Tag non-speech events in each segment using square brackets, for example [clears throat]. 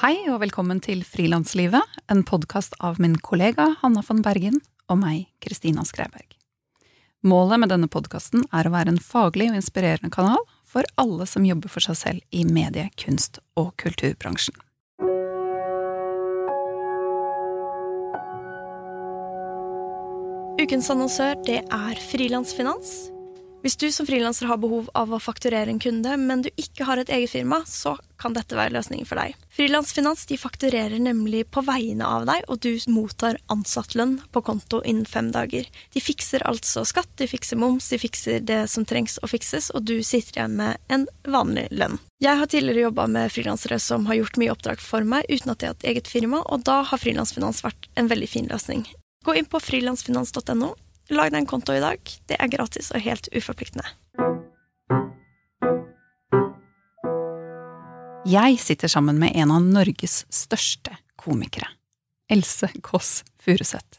Hei og velkommen til Frilanslivet, en podkast av min kollega Hanna von Bergen og meg, Kristina Skreiberg. Målet med denne podkasten er å være en faglig og inspirerende kanal for alle som jobber for seg selv i medie-, kunst- og kulturbransjen. Ukens annonsør det er Frilansfinans. Hvis du som frilanser har behov av å fakturere en kunde, men du ikke har et eget firma, så kan dette være løsningen for deg. Frilansfinans de fakturerer nemlig på vegne av deg, og du mottar ansattlønn på konto innen fem dager. De fikser altså skatt, de fikser moms, de fikser det som trengs å fikses, og du sitter igjen med en vanlig lønn. Jeg har tidligere jobba med frilansere som har gjort mye oppdrag for meg uten at de har hatt eget firma, og da har frilansfinans vært en veldig fin løsning. Gå inn på frilansfinans.no Lag deg en konto i dag. Det er gratis og helt uforpliktende. Jeg sitter sammen med en av Norges største komikere, Else Kåss Furuseth.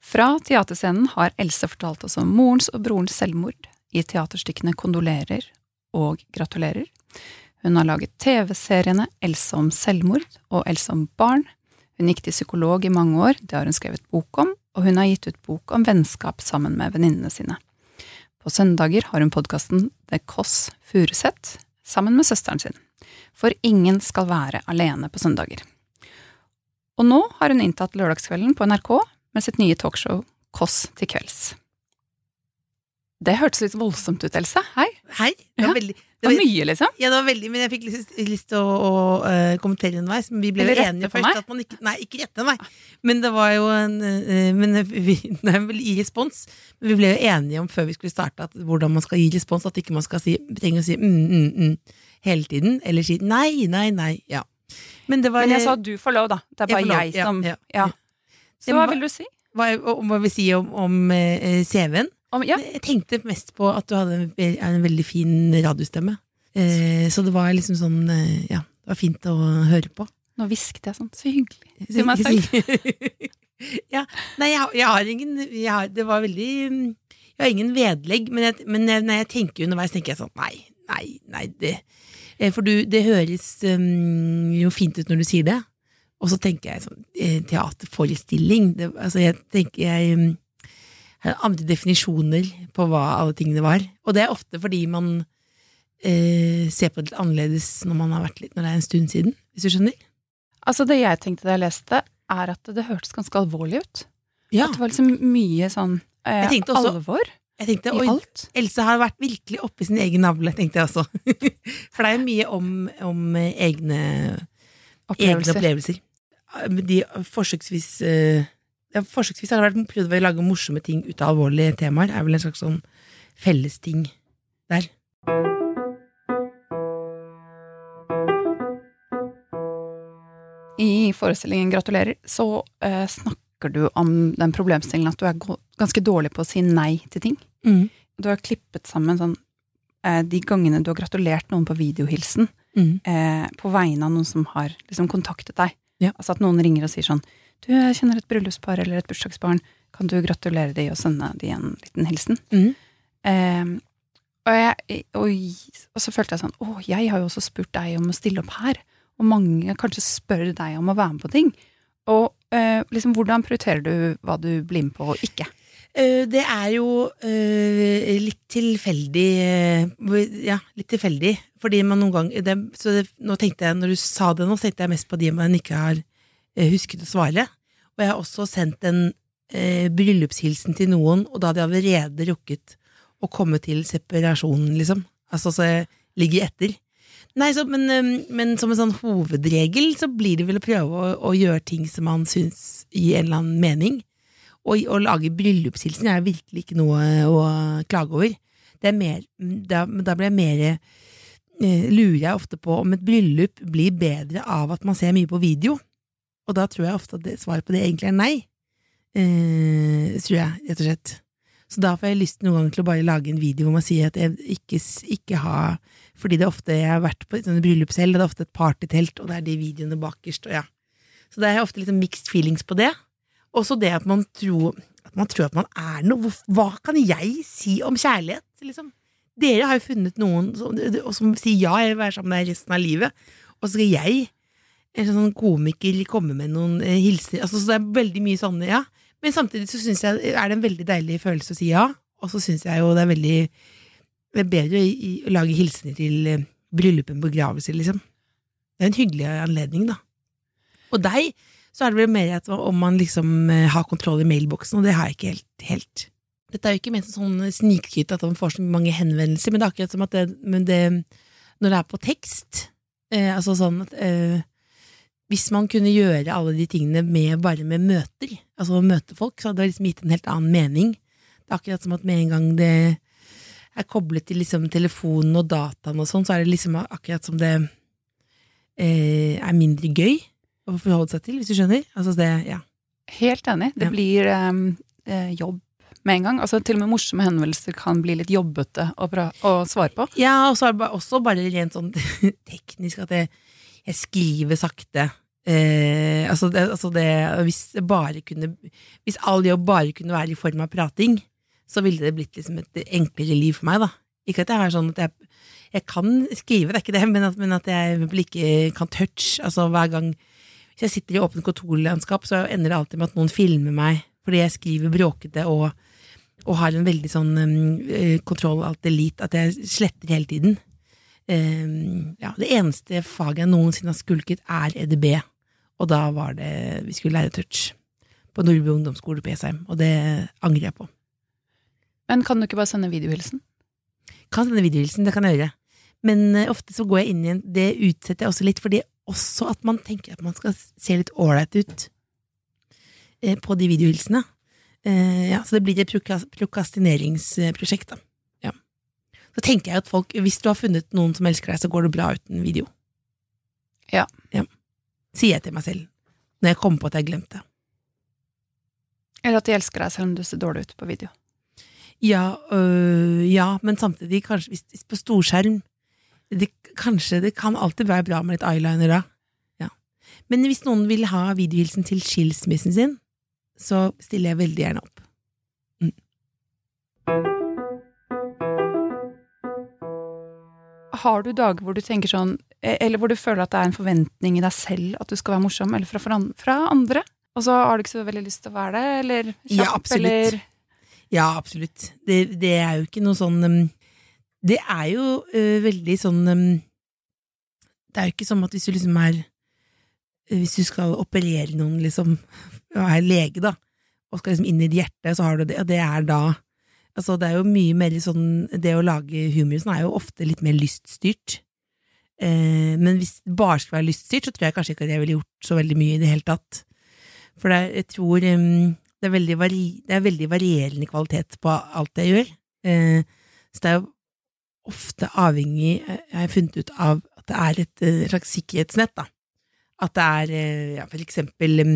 Fra teaterscenen har Else fortalt oss om morens og brorens selvmord i teaterstykkene Kondolerer og Gratulerer. Hun har laget TV-seriene Else om selvmord og Else om barn. Hun gikk til psykolog i mange år, det har hun skrevet bok om, og hun har gitt ut bok om vennskap sammen med venninnene sine. På søndager har hun podkasten The Kåss Furuseth sammen med søsteren sin. For ingen skal være alene på søndager. Og nå har hun inntatt lørdagskvelden på NRK med sitt nye talkshow Kåss til kvelds. Det hørtes litt voldsomt ut, Else. Hei. Hei. Det var, veldig, Det var mye, liksom. Ja, det var veldig, men jeg fikk lyst, til å, å uh, kommentere underveis. Men vi ble jo enige først at man ikke Nei, ikke rette meg. Men det var jo en uh, Men [laughs] vi, vel i respons. Men vi ble jo enige om før vi skulle starte at hvordan man skal gi respons. At ikke man skal si, trenger å si mm, mm, mm hele tiden. Eller si nei, nei, nei. Ja. Men det var Men jeg sa du får lov, da. Det er bare jeg, jeg som ja, Ja. Så hva hva- vil du si? hva, hva vi si om, om eh, CV-en. Om, ja. Jeg tenkte mest på at du hadde en, en veldig fin radiostemme. Eh, så det var liksom sånn eh, Ja, det var fint å høre på. Nå hvisket jeg sånn. Så hyggelig. [laughs] Til meg selv. [laughs] ja. Nei, jeg, jeg har ingen jeg har, Det var veldig Jeg har ingen vedlegg, men, jeg, men når jeg tenker underveis, tenker jeg sånn Nei, nei, nei, det eh, For du, det høres um, jo fint ut når du sier det. Og så tenker jeg sånn eh, Teaterforestilling. Det, altså, jeg tenker jeg har andre definisjoner på hva alle tingene var. Og det er ofte fordi man eh, ser på det litt annerledes når man har vært litt Når det er en stund siden, hvis du skjønner? Altså, det jeg tenkte da jeg leste, er at det hørtes ganske alvorlig ut. Ja. At det var liksom mye sånn eh, Jeg også- alvor Jeg tenkte, i alt. Else har vært virkelig oppi sin egen navle, tenkte jeg også. [laughs] For det er jo mye om, om egne, egne Opplevelser. opplevelser. De forsøksvis eh, ja, Forsøksvis har det vært prøvd å lage morsomme ting ut av alvorlige temaer. er vel en slags sånn fellesting der. I forestillingen Gratulerer så eh, snakker du om den problemstillingen at du er ganske dårlig på å si nei til ting. Mm. Du har klippet sammen sånn eh, de gangene du har gratulert noen på videohilsen Mm. eh, på vegne av noen som har liksom kontaktet deg. Ja. Altså at noen ringer og sier sånn Du, jeg kjenner et bryllupspar eller et bursdagsbarn. Kan du gratulere de og sende de en liten hilsen? Mm. Eh, og, jeg, og, og så følte jeg sånn Å, jeg har jo også spurt deg om å stille opp her. Og mange kanskje spør deg om å være med på ting. Og eh, liksom, hvordan prioriterer du hva du blir med på og ikke? Eh, Det er jo eh, litt tilfeldig eh, Ja, litt tilfeldig. Fordi man noen gang det, Så det, nå tenkte jeg, når du sa det nå, tenkte jeg mest på de man ikke har husket å svare. Og jeg har også sendt en eh, bryllupshilsen til noen, og da hadde jeg allerede rukket å komme til separasjonen, liksom. Altså så jeg ligger etter. Nei, så, men, eh, men som en sånn hovedregel så blir det vel å prøve å, å gjøre ting som man syns gir en eller annen mening. Og å lage bryllupshilsen er virkelig ikke noe å klage over. Det er mer, da, da blir jeg mer eh, Lurer jeg ofte på om et bryllup blir bedre av at man ser mye på video. Og da tror jeg ofte at svaret på det egentlig er nei. Eh, tror jeg, rett og slett. Så da får jeg lyst noen ganger til å bare lage en video hvor man sier at jeg ikke, ikke har Fordi det er ofte jeg har vært på sånne bryllup selv, og det er ofte et partytelt, og det er de videoene bakerst, og ja. Så det er ofte litt sånn mixed feelings på det. Også det at man tror at man, tror at man er noe. Hva kan jeg si om kjærlighet? Liksom? Dere har jo funnet noen som, som sier ja, jeg vil være sammen med deg resten av livet. Og så skal jeg en sånn komiker kommer med noen eh, hilsener. Altså, så det er veldig mye sånne, ja. Men samtidig så syns jeg er det en veldig deilig følelse å si ja, og så syns jeg jo det er veldig det er bedre å, i, å lage hilsener til eh, bryllup enn begravelse, liksom. Det er en hyggelig anledning, da. Og deg, så er det vel mer at om man liksom eh, har kontroll i mailboksen, og det har jeg ikke helt. helt. Dette er jo ikke ment som sånn snikskryt at man får så mange henvendelser, men det er akkurat som at det, det når det er på tekst, eh, altså sånn at eh, hvis man kunne gjøre alle de tingene med, bare med møter, altså møte folk, så hadde det liksom gitt en helt annen mening. Det er akkurat som at med en gang det er koblet til liksom telefonen og dataen og sånn, så er det liksom akkurat som det eh, er mindre gøy å forholde seg til, hvis du skjønner? Altså det, ja. Helt enig. Det Ja. blir um, eh, jobb med en gang. Altså Til og med morsomme henvendelser kan bli litt jobbete å, å svare på. Ja, og så er det også bare rent sånn [laughs] teknisk at jeg, jeg skriver sakte. Eh, altså det, altså det, hvis, kunne, hvis all jobb bare kunne være i form av prating, så ville det blitt liksom et enklere liv for meg. da. Ikke at jeg har sånn at jeg, jeg kan skrive, det er ikke det, men at, men at jeg ikke kan touch. altså hver gang Hvis jeg sitter i åpent kontorlandskap, så ender det alltid med at noen filmer meg fordi jeg skriver bråkete og og har en veldig sånn um, eh, kontroll alt elite, at jeg sletter hele tiden. Um, ja, det eneste faget jeg noensinne har skulket, er EDB, og da var det vi skulle lære touch på Nordby ungdomsskole på Esheim, og det angrer jeg på. Men kan du ikke bare sende videohilsen? Kan sende videohilsen, det kan jeg gjøre, men eh, ofte så går jeg inn igjen, det utsetter jeg også litt, fordi også at man tenker at man skal se litt ålreit ut eh, på de videohilsene. Eh, ja, så det blir et prokastineringsprosjekt, da. Ja. Så tenker jeg at folk, hvis du har funnet noen som elsker deg, så går det bra uten video. Ja. Ja. Sier jeg til meg selv, når jeg kommer på at jeg har glemt det. Eller at de elsker deg selv om du ser dårlig ut på video? Ja, øh, ja, men samtidig, kanskje hvis, på storskjerm det, Kanskje det kan alltid være bra med litt eyeliner da. Ja. Men hvis noen vil ha videohilsen til skilsmissen sin, så stiller jeg veldig gjerne opp. Har du dager hvor du tenker sånn Eller hvor du føler at det er en forventning i deg selv at du skal være morsom, eller fra, fra andre? Og så har du ikke så veldig lyst til å være det, eller kjapp, Ja, absolutt. eller Ja, absolutt. Det, det er jo ikke noe sånn um, Det er jo uh, veldig sånn um, Det er jo ikke sånn at hvis du liksom er øh, Hvis du skal operere noen, liksom, [laughs] og er lege, da, og skal liksom inn i et hjerte, så har du det, og det er da Altså, det er jo mye mer sånn Det å lage humor sånn er jo ofte litt mer lyststyrt. Eh, men hvis det bare skulle være lyststyrt, så tror jeg kanskje ikke at jeg ville gjort så veldig mye i det hele tatt. For er, jeg tror um, det, er veldig vari, det er veldig varierende kvalitet på alt jeg gjør. Eh, så det er jo ofte avhengig, eh, jeg har funnet ut av at det er et et slags sikkerhetsnett, da. At det er eh, ja, for eksempel um,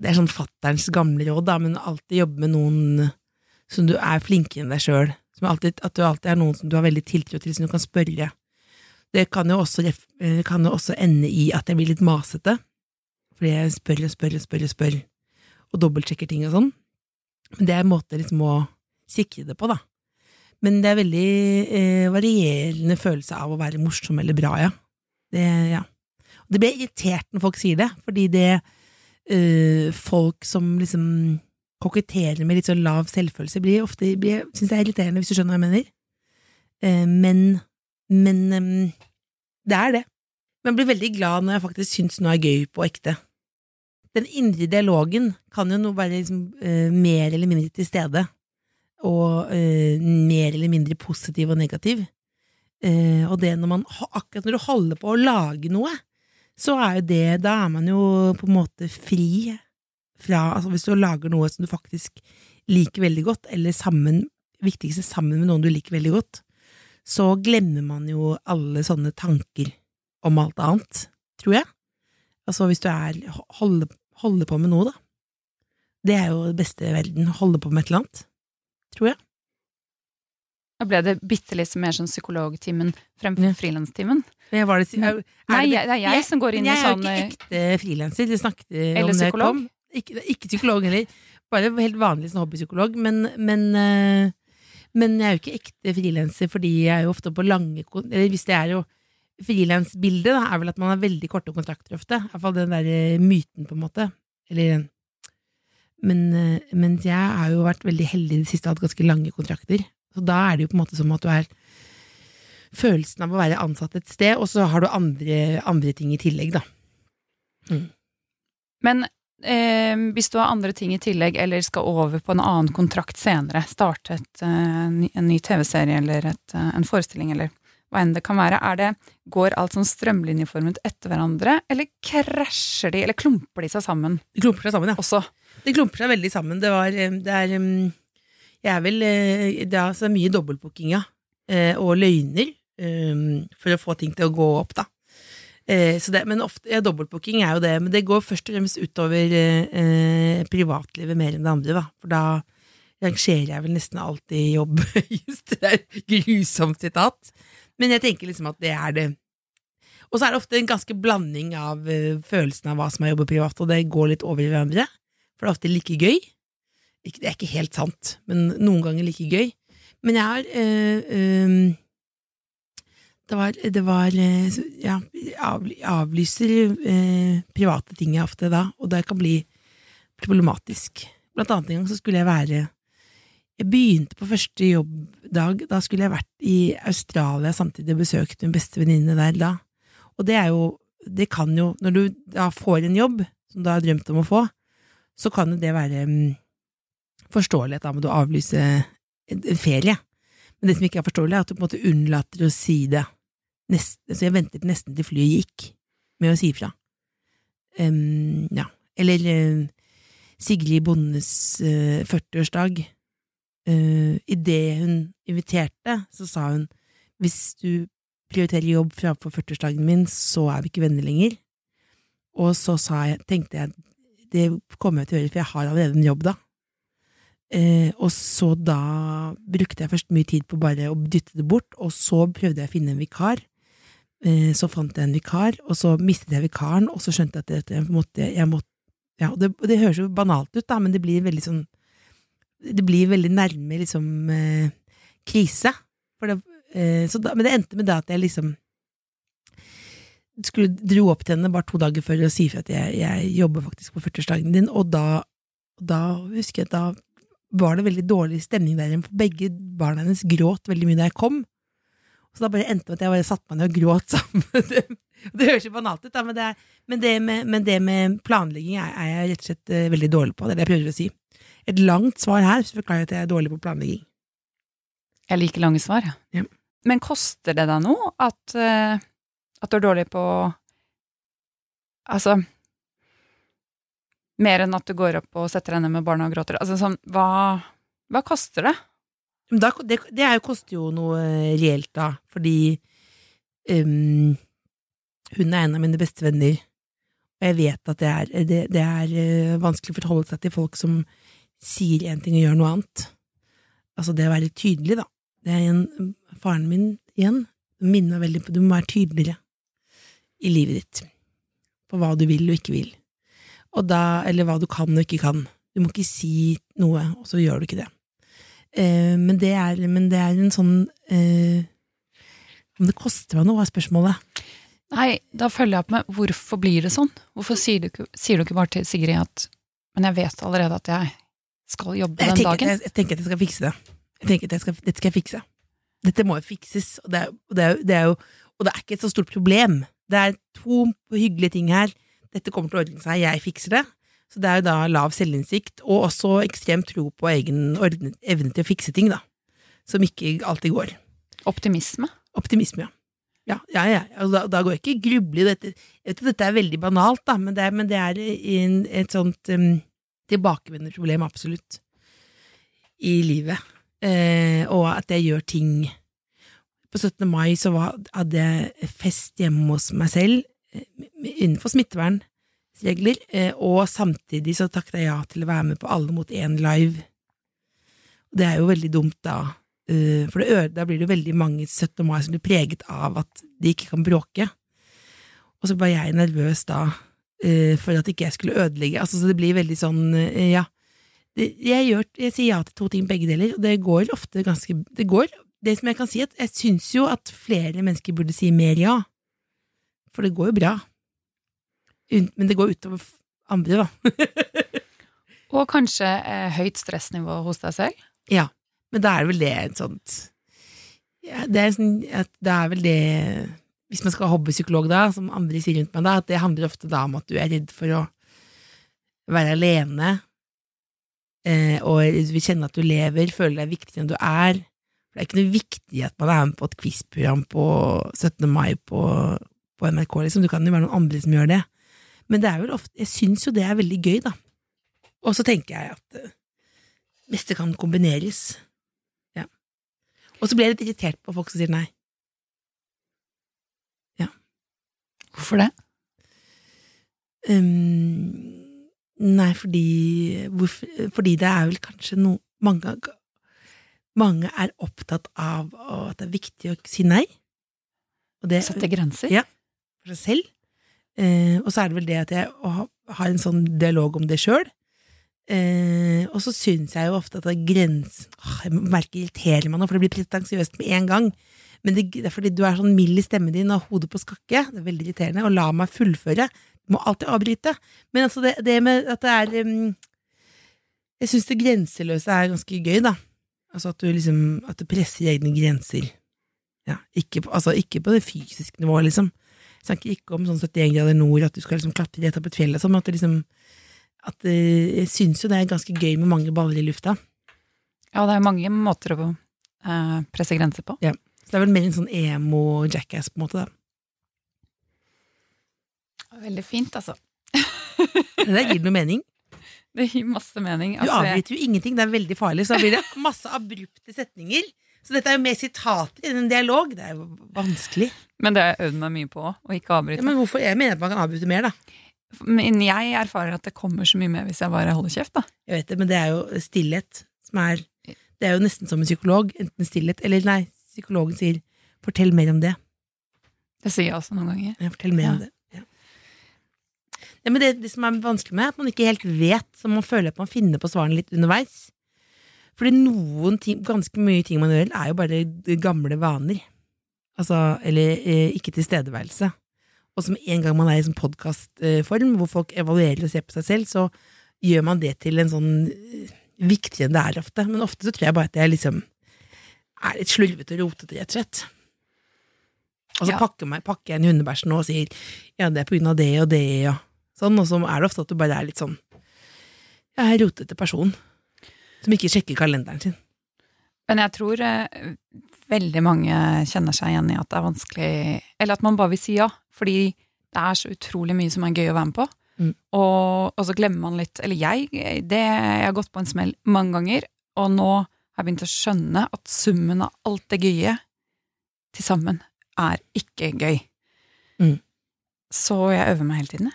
Det er sånn fatterns gamle råd, da, men alltid jobbe med noen som du er flinkere enn deg sjøl. At du alltid er noen som du har veldig tiltro til, som du kan spørre. Det kan jo også, eh, kan jo også ende i at jeg blir litt masete, fordi jeg spør og spør og spør og spør, og dobbeltsjekker ting og sånn. Men det er en måte liksom å sikre det på, da. Men det er veldig eh, varierende følelse av å være morsom eller bra, ja. Det, ja. Det blir irritert når folk sier det, fordi det eh, folk som liksom koketterer med litt sånn lav selvfølelse, blir ofte blir, synes jeg er irriterende, hvis du skjønner hva jeg mener. Eh, men men um, det er det. Men jeg blir veldig glad når jeg faktisk syns noe er gøy på ekte. Den indre dialogen kan jo nå være liksom, uh, mer eller mindre til stede, og uh, mer eller mindre positiv og negativ. Uh, og det når man, akkurat når du holder på å lage noe, så er jo det Da er man jo på en måte fri fra altså Hvis du lager noe som du faktisk liker veldig godt, eller sammen, viktigste sammen med noen du liker veldig godt, så glemmer man jo alle sånne tanker om alt annet, tror jeg. Altså hvis du er holder, holder på med noe, da. Det er jo det beste i verden, holde på med et eller annet, tror jeg. Da ble det bitte litt mer sånn psykologtimen fremfor Ja. frilanstimen. Men var det, er, Nei, jeg- jeg som går inn i sånn, Jeg er jo ikke ekte frilanser, det snakket vi om da jeg kom. Ikke, ikke psykolog heller, bare helt vanlig sånn hobbypsykolog, men, men, eh, men jeg er jo ikke ekte frilanser, fordi jeg er jo ofte på lange Eller hvis det er jo frilansbildet da, er vel at man har veldig korte kontrakter ofte. I hvert fall den der eh, myten, på en måte. Eller men, eh, mens jeg har jo vært veldig heldig i det siste og hatt ganske lange kontrakter. Så da er det jo på en måte som at du er følelsen av å være ansatt et sted, og så har du andre, andre ting i tillegg, da. Men eh, hvis du har andre ting i tillegg, eller skal over på en annen kontrakt senere, starte et, eh, en ny TV-serie eller et, eh, en forestilling, eller hva enn det kan være, er det, går alt sånn strømlinjeformet etter hverandre, eller krasjer de, eller klumper de seg sammen De klumper seg sammen, ja. også? De klumper seg veldig sammen. Det var eh, Det er um, Jeg er vel Det er altså mye dobbeltbooking, ja. Og løgner for å få ting til å gå opp, da. Eh, det, men ofte, ja, dobbeltbooking er jo det, men det går først og fremst utover eh, privatlivet mer enn det andre, da. For da rangerer jeg vel nesten alltid jobb. [laughs] Just det der grusomt sitat. Men jeg tenker liksom at det er det. Og så er det ofte en ganske blanding av eh, følelsen av hva som er jobb og privat, og det går litt over i hverandre. For det er ofte like gøy. Ikke, det er ikke helt sant, men noen ganger like gøy. Men jeg har øh, øhm, Det var, det var øh, Ja, avlyser eh, private ting jeg ofte da, og det kan bli problematisk. Blant annet en gang så skulle jeg være Jeg begynte på første jobbdag, da skulle jeg vært i Australia samtidig og besøkt min beste venninne der da. Og det er jo Det kan jo Når du da får en jobb som du har drømt om å få, så kan jo det være mm, forståelig at da må du avlyse en ferie. Men det som ikke er forståelig, er at du på en måte unnlater å si det. Nest, så jeg ventet nesten til flyet gikk med å si ifra. Um, ja. Eller um, Sigrid Bondes uh, 40-årsdag. Uh, Idet hun inviterte, så sa hun hvis du prioriterer jobb framfor 40-årsdagen min, så er vi ikke venner lenger. Og så jeg, tenkte jeg det kommer jeg til å gjøre, for jeg har allerede en jobb da. Eh, og så da brukte jeg først mye tid på bare å dytte det bort, og så prøvde jeg å finne en vikar. Eh, så fant jeg en vikar, og så mistet jeg vikaren, og så skjønte jeg at jeg måtte, jeg måtte ja, det, det høres jo banalt ut, da, men det blir veldig sånn Det blir veldig nærme liksom eh, krise. Det, eh, da, men det endte med det at jeg liksom skulle dro opp til henne bare to dager før og si fra at jeg, jeg jobber faktisk på 40-årsdagen din, og da, da husker jeg da var det veldig dårlig stemning der igjen, for begge barna hennes gråt veldig mye da jeg kom. Så da bare endte det med at jeg bare satte meg ned og gråt sammen med dem. [laughs] Det høres jo banalt ut, da, men det, men det, med, men det med planlegging er, er jeg rett og slett uh, veldig dårlig på. Det er det jeg prøver å si. Et langt svar her så forklarer jeg at jeg er dårlig på planlegging. Jeg liker lange svar. Ja. Men koster det deg noe at, uh, at du er dårlig på Altså Mer enn at du går opp og setter deg ned med barna og gråter. Altså sånn, hva, hva koster det? Da, det, det jo, koster jo noe eh, reelt, da, fordi um, hun er en av mine beste venner, og jeg vet at det er, det, det er eh, vanskelig å forholde seg til folk som sier én ting og gjør noe annet. Altså det å være tydelig, da. Det er en, faren min igjen minna veldig på du må være tydeligere i livet ditt, på hva du vil og ikke vil, og da, eller hva du kan og ikke kan. Du må ikke si noe, og så gjør du ikke det. Eh, men, det er, men det er en sånn eh, Om det koster meg noe, er spørsmålet. Nei, da følger jeg opp med hvorfor blir det sånn? Hvorfor sier du, sier du ikke bare til Sigrid at Men jeg vet allerede at jeg skal jobbe Jeg den tenker, dagen. jeg, jeg tenker at jeg skal fikse det. Jeg tenker at jeg skal, Dette skal jeg fikse. Dette må jo fikses, og det, er, og, det er, det er jo, og det er ikke et så stort problem. Det er to hyggelige ting her. Dette kommer til å ordne seg, jeg fikser det. Så det er jo da lav selvinnsikt, og også ekstrem tro på egen evne til å fikse ting, da. Som ikke alltid går. Optimisme. Optimisme, ja. Ja, ja, ja. Og da, da går jeg ikke gruble i dette. Jeg vet at dette er veldig banalt, da, men det er, men det er en, et sånt um, tilbakevendende problem, absolutt, i livet. Eh, og at jeg gjør ting På 17. mai så var, hadde jeg fest hjemme hos meg selv, eh, innenfor smittevernregler, eh, og samtidig så takket jeg ja til å være med på Alle mot én live. Det er jo veldig dumt, da. Uh, for det, da blir det jo veldig mange 17. mai som blir preget av at de ikke kan bråke. Og så var jeg nervøs da, uh, for at ikke jeg skulle ødelegge. Altså, så det blir veldig sånn, ja. Jeg, gjør, jeg sier ja til to ting, begge deler, og det går ofte ganske Det går Det som jeg kan si, at jeg syns jo at flere mennesker burde si mer ja. For det går jo bra. Men det går utover andre, da. [laughs] Og kanskje eh, høyt stressnivå hos deg selv? Ja, men da er det vel det et sånt ja, det, er sånn, det er vel det Hvis man skal ha hobbypsykolog, da, som andre sier rundt meg, da, at det handler ofte da om at du er redd for å være alene, eh, og vil kjenne at du lever, føler deg viktigere enn du er. Det er ikke noe viktig at man er med på et quizprogram på 17. mai på, på NRK, liksom. Du kan jo være noen andre som gjør det. Men det er vel ofte, jeg syns jo det er veldig gøy, da. Og så tenker jeg at det meste kan kombineres. Ja. Og så blir jeg litt irritert på folk som sier nei. Ja. Hvorfor det? Um, nei, fordi hvorfor, Fordi det er vel kanskje noe mange, mange er opptatt av at det er viktig å si nei. Og det, Sette grenser? Ja. for seg selv. Eh, og så er det vel det at jeg har en sånn dialog om det sjøl. Eh, og så syns jeg jo ofte at det er grens... Åh, Jeg merker irriterer meg nå, for det blir pretensiøst med en gang. Men det, det er fordi du er sånn mild i stemmen din og hodet på skakke. Det er veldig irriterende. Og la meg fullføre. Må alltid avbryte. Men altså, det, det med at det er um, Jeg syns det grenseløse er ganske gøy, da. Altså at du liksom At du presser egne grenser. Ja, ikke, altså, ikke på det fysiske nivået, liksom. Snakker ikke om sånn 71 grader nord, at du skal liksom klatre rett opp et fjell og sånn, men at det liksom at eh, Jeg syns jo det er ganske gøy med mange baller i lufta. Ja, det er mange måter å eh, presse grenser på. Ja. Så det er vel mer en sånn emo-jackass, på en måte. da. Veldig fint, altså. [laughs] Det der gir noe mening. Det gir masse mening. Altså, du avbryter jo ingenting, det er veldig farlig. Så da blir det masse abrupte setninger. Så dette er jo mer sitater enn en dialog. Det er jo vanskelig. men det har jeg øvd meg mye på, å ikke Ja, avbryte. men hvorfor? Jeg mener at man kan avbryte mer, da. Men jeg erfarer at det kommer så mye mer hvis jeg bare holder kjeft, da. Jeg vet det, men det er jo stillhet som er Det er jo nesten som en psykolog. Enten stillhet Eller nei, psykologen sier 'fortell mer om det'. Det sier jeg også noen ganger. Ja, fortell mer Ja. om det. Ja. Ja, men det, det som er vanskelig med, er at man ikke helt vet, så man føler at man finner på svarene litt underveis. Fordi noen ting, ganske mye ting man gjør, er jo bare gamle vaner. Altså, eller eh, ikke tilstedeværelse. Og som en gang man er i sånn podkastform, hvor folk evaluerer og ser på seg selv, så gjør man det til en sånn eh, viktigere enn det er ofte. Men ofte så tror jeg bare at jeg liksom er litt slurvete og rotete, rett og slett. Og så Ja. pakker, meg, pakker jeg en hundebæsj nå og sier ja, det er på grunn av det og det, og sånn, og så er det ofte at du bare er litt sånn ja, en rotete person som ikke sjekker kalenderen sin. Men jeg tror eh, veldig mange kjenner seg igjen i at det er vanskelig Eller at man bare vil si ja, fordi det er så utrolig mye som er gøy å være med på. Mm. Og, og så glemmer man litt Eller jeg, det, jeg har gått på en smell mange ganger, og nå har jeg begynt å skjønne at summen av alt det gøye til sammen er ikke gøy. Mm. Så jeg øver meg hele tiden,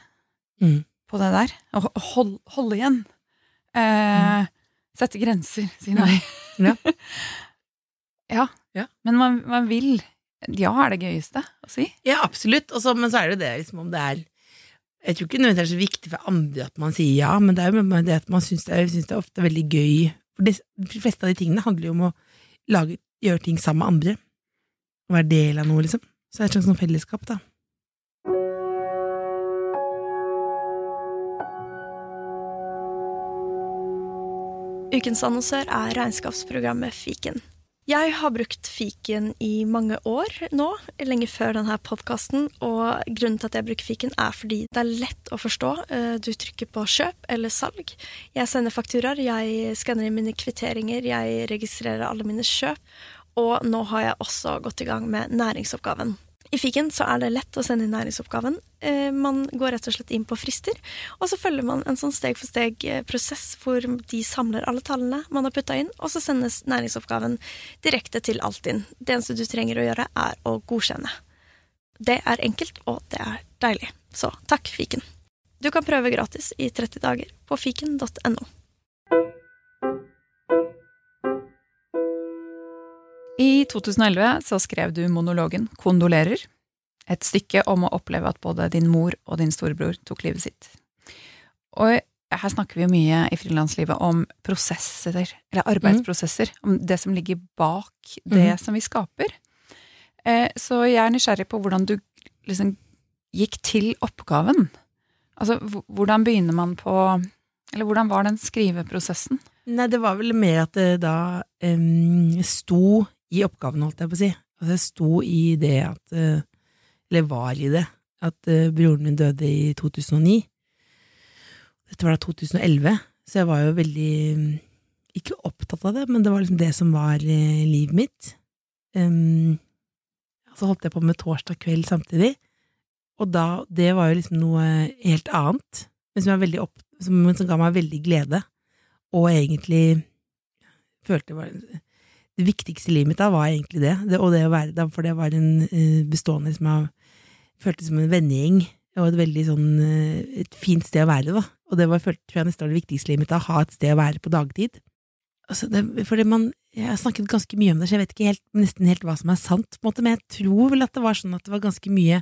Mm. på det der. Og hold, holde igjen. Eh, Sette grenser, si nei. Ja. [laughs] ja. Ja. Men man, man vil Ja er det gøyeste å si. Ja, absolutt, Også, men så er det jo det liksom om det er Jeg tror ikke det er så viktig for andre at man sier ja, men det er jo det at man syns det, er- synes det er ofte veldig gøy. For det, de fleste av de tingene handler jo om å lage, gjøre ting sammen med andre. Være del av noe, liksom. Så det er et slags sånn fellesskap, da. Ukens annonsør er regnskapsprogrammet Fiken. Jeg har brukt fiken i mange år nå, lenge før denne podkasten. Og grunnen til at jeg bruker fiken, er fordi det er lett å forstå. Eh, Du trykker på kjøp eller salg. Jeg sender fakturaer, jeg skanner inn mine kvitteringer, jeg registrerer alle mine kjøp. Og nå har jeg også gått i gang med næringsoppgaven. I fiken så er det lett å sende inn næringsoppgaven. Eh, Man går rett og slett inn på frister, og så følger man en sånn steg-for-steg-prosess hvor de samler alle tallene man har putta inn, og så sendes næringsoppgaven direkte til Altinn. Det eneste du trenger å gjøre, er å godkjenne. Det er enkelt, og det er deilig. Så takk, fiken. Du kan prøve gratis i 30 dager på fiken.no. I 2011 så skrev du monologen 'Kondolerer', et stykke om å oppleve at både din mor og din storebror tok livet sitt. Og her snakker vi jo mye i frilanslivet om prosesser, eller arbeidsprosesser, om det som ligger bak det mm. som vi skaper. Eh, Så jeg er nysgjerrig på hvordan du liksom gikk til oppgaven? Altså, hvordan begynner man på Eller hvordan var den skriveprosessen? Nei, det var vel mer at det da um, sto i oppgaven, holdt jeg på å si. Altså, jeg sto i det at eh, Eller var i det at eh, broren min døde i 2009. Dette var da 2011, så jeg var jo veldig mm, Ikke opptatt av det, men det var liksom det som var eh, livet mitt. Um, så holdt jeg på med torsdag kveld samtidig, og da Det var jo liksom noe helt annet, men som, jeg opp, som, som ga meg veldig glede og egentlig følte det var Det viktigste i livet mitt da var egentlig det, det og det å være for det var en eh, bestående som jeg følte som en vennegjeng, og et veldig sånn eh, et fint sted å være, da. Og det var, tror jeg nesten var det viktigste i livet mitt, da, ha et sted å være på dagtid. Altså, det, fordi man, jeg har snakket ganske mye om det, så jeg vet ikke helt, nesten helt hva som er sant, på en måte, men jeg tror vel at det var sånn at det var ganske mye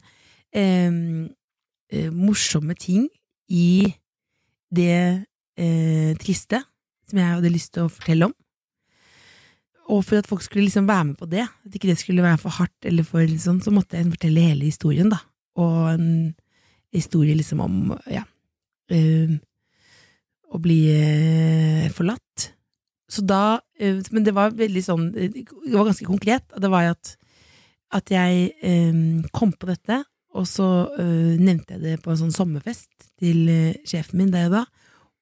eh, eh, morsomme ting i det eh, triste som jeg hadde lyst til å fortelle om. Og for at folk skulle liksom være med på det, at ikke det skulle være for hardt eller for liksom, så måtte jeg fortelle hele historien, da. Og en historie liksom om, ja, øh, å bli øh, forlatt. Så da, øh, men det var veldig sånn, det var ganske konkret, det var jo at, at jeg kom på dette, og så nevnte jeg det på en sånn sommerfest til sjefen min der og da,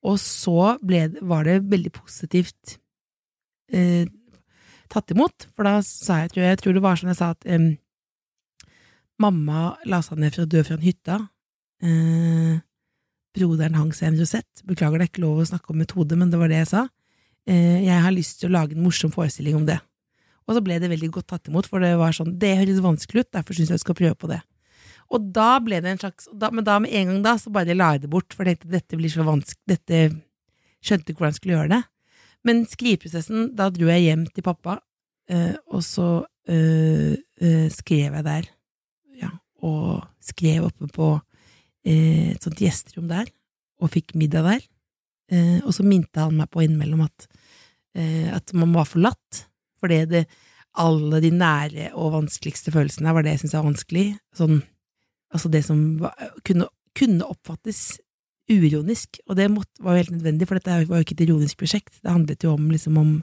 og så ble, var det veldig positivt tatt imot, for da sa jeg, jeg, tror det var sånn jeg sa at um, mamma la seg ned for å dø fra en hytta, eh, broderen hang seg i en rosett, beklager det er ikke lov å snakke om metode, men det var det jeg sa, eh, jeg har lyst til å lage en morsom forestilling om det. Og så ble det veldig godt tatt imot, for det var sånn, det høres vanskelig ut, derfor synes jeg du skal prøve på det. Og da ble det en slags, da, men da med en gang da, så bare la jeg det bort, for jeg tenkte dette blir så vanskelig, dette skjønte ikke hvordan jeg skulle gjøre det. Men skriveprosessen, da dro jeg hjem til pappa, eh, og så eh, eh, skrev jeg der, ja, og skrev oppe på eh, et sånt gjesterom der, og fikk middag der. Eh, og så minte han meg på innimellom at, eh, at man var forlatt, fordi det, alle de nære og vanskeligste følelsene var det jeg syntes var vanskelig. Sånn, altså det som var, kunne, kunne oppfattes uironisk, og det måtte, var jo helt nødvendig, for dette var jo ikke et ironisk prosjekt. Det handlet jo om, liksom, om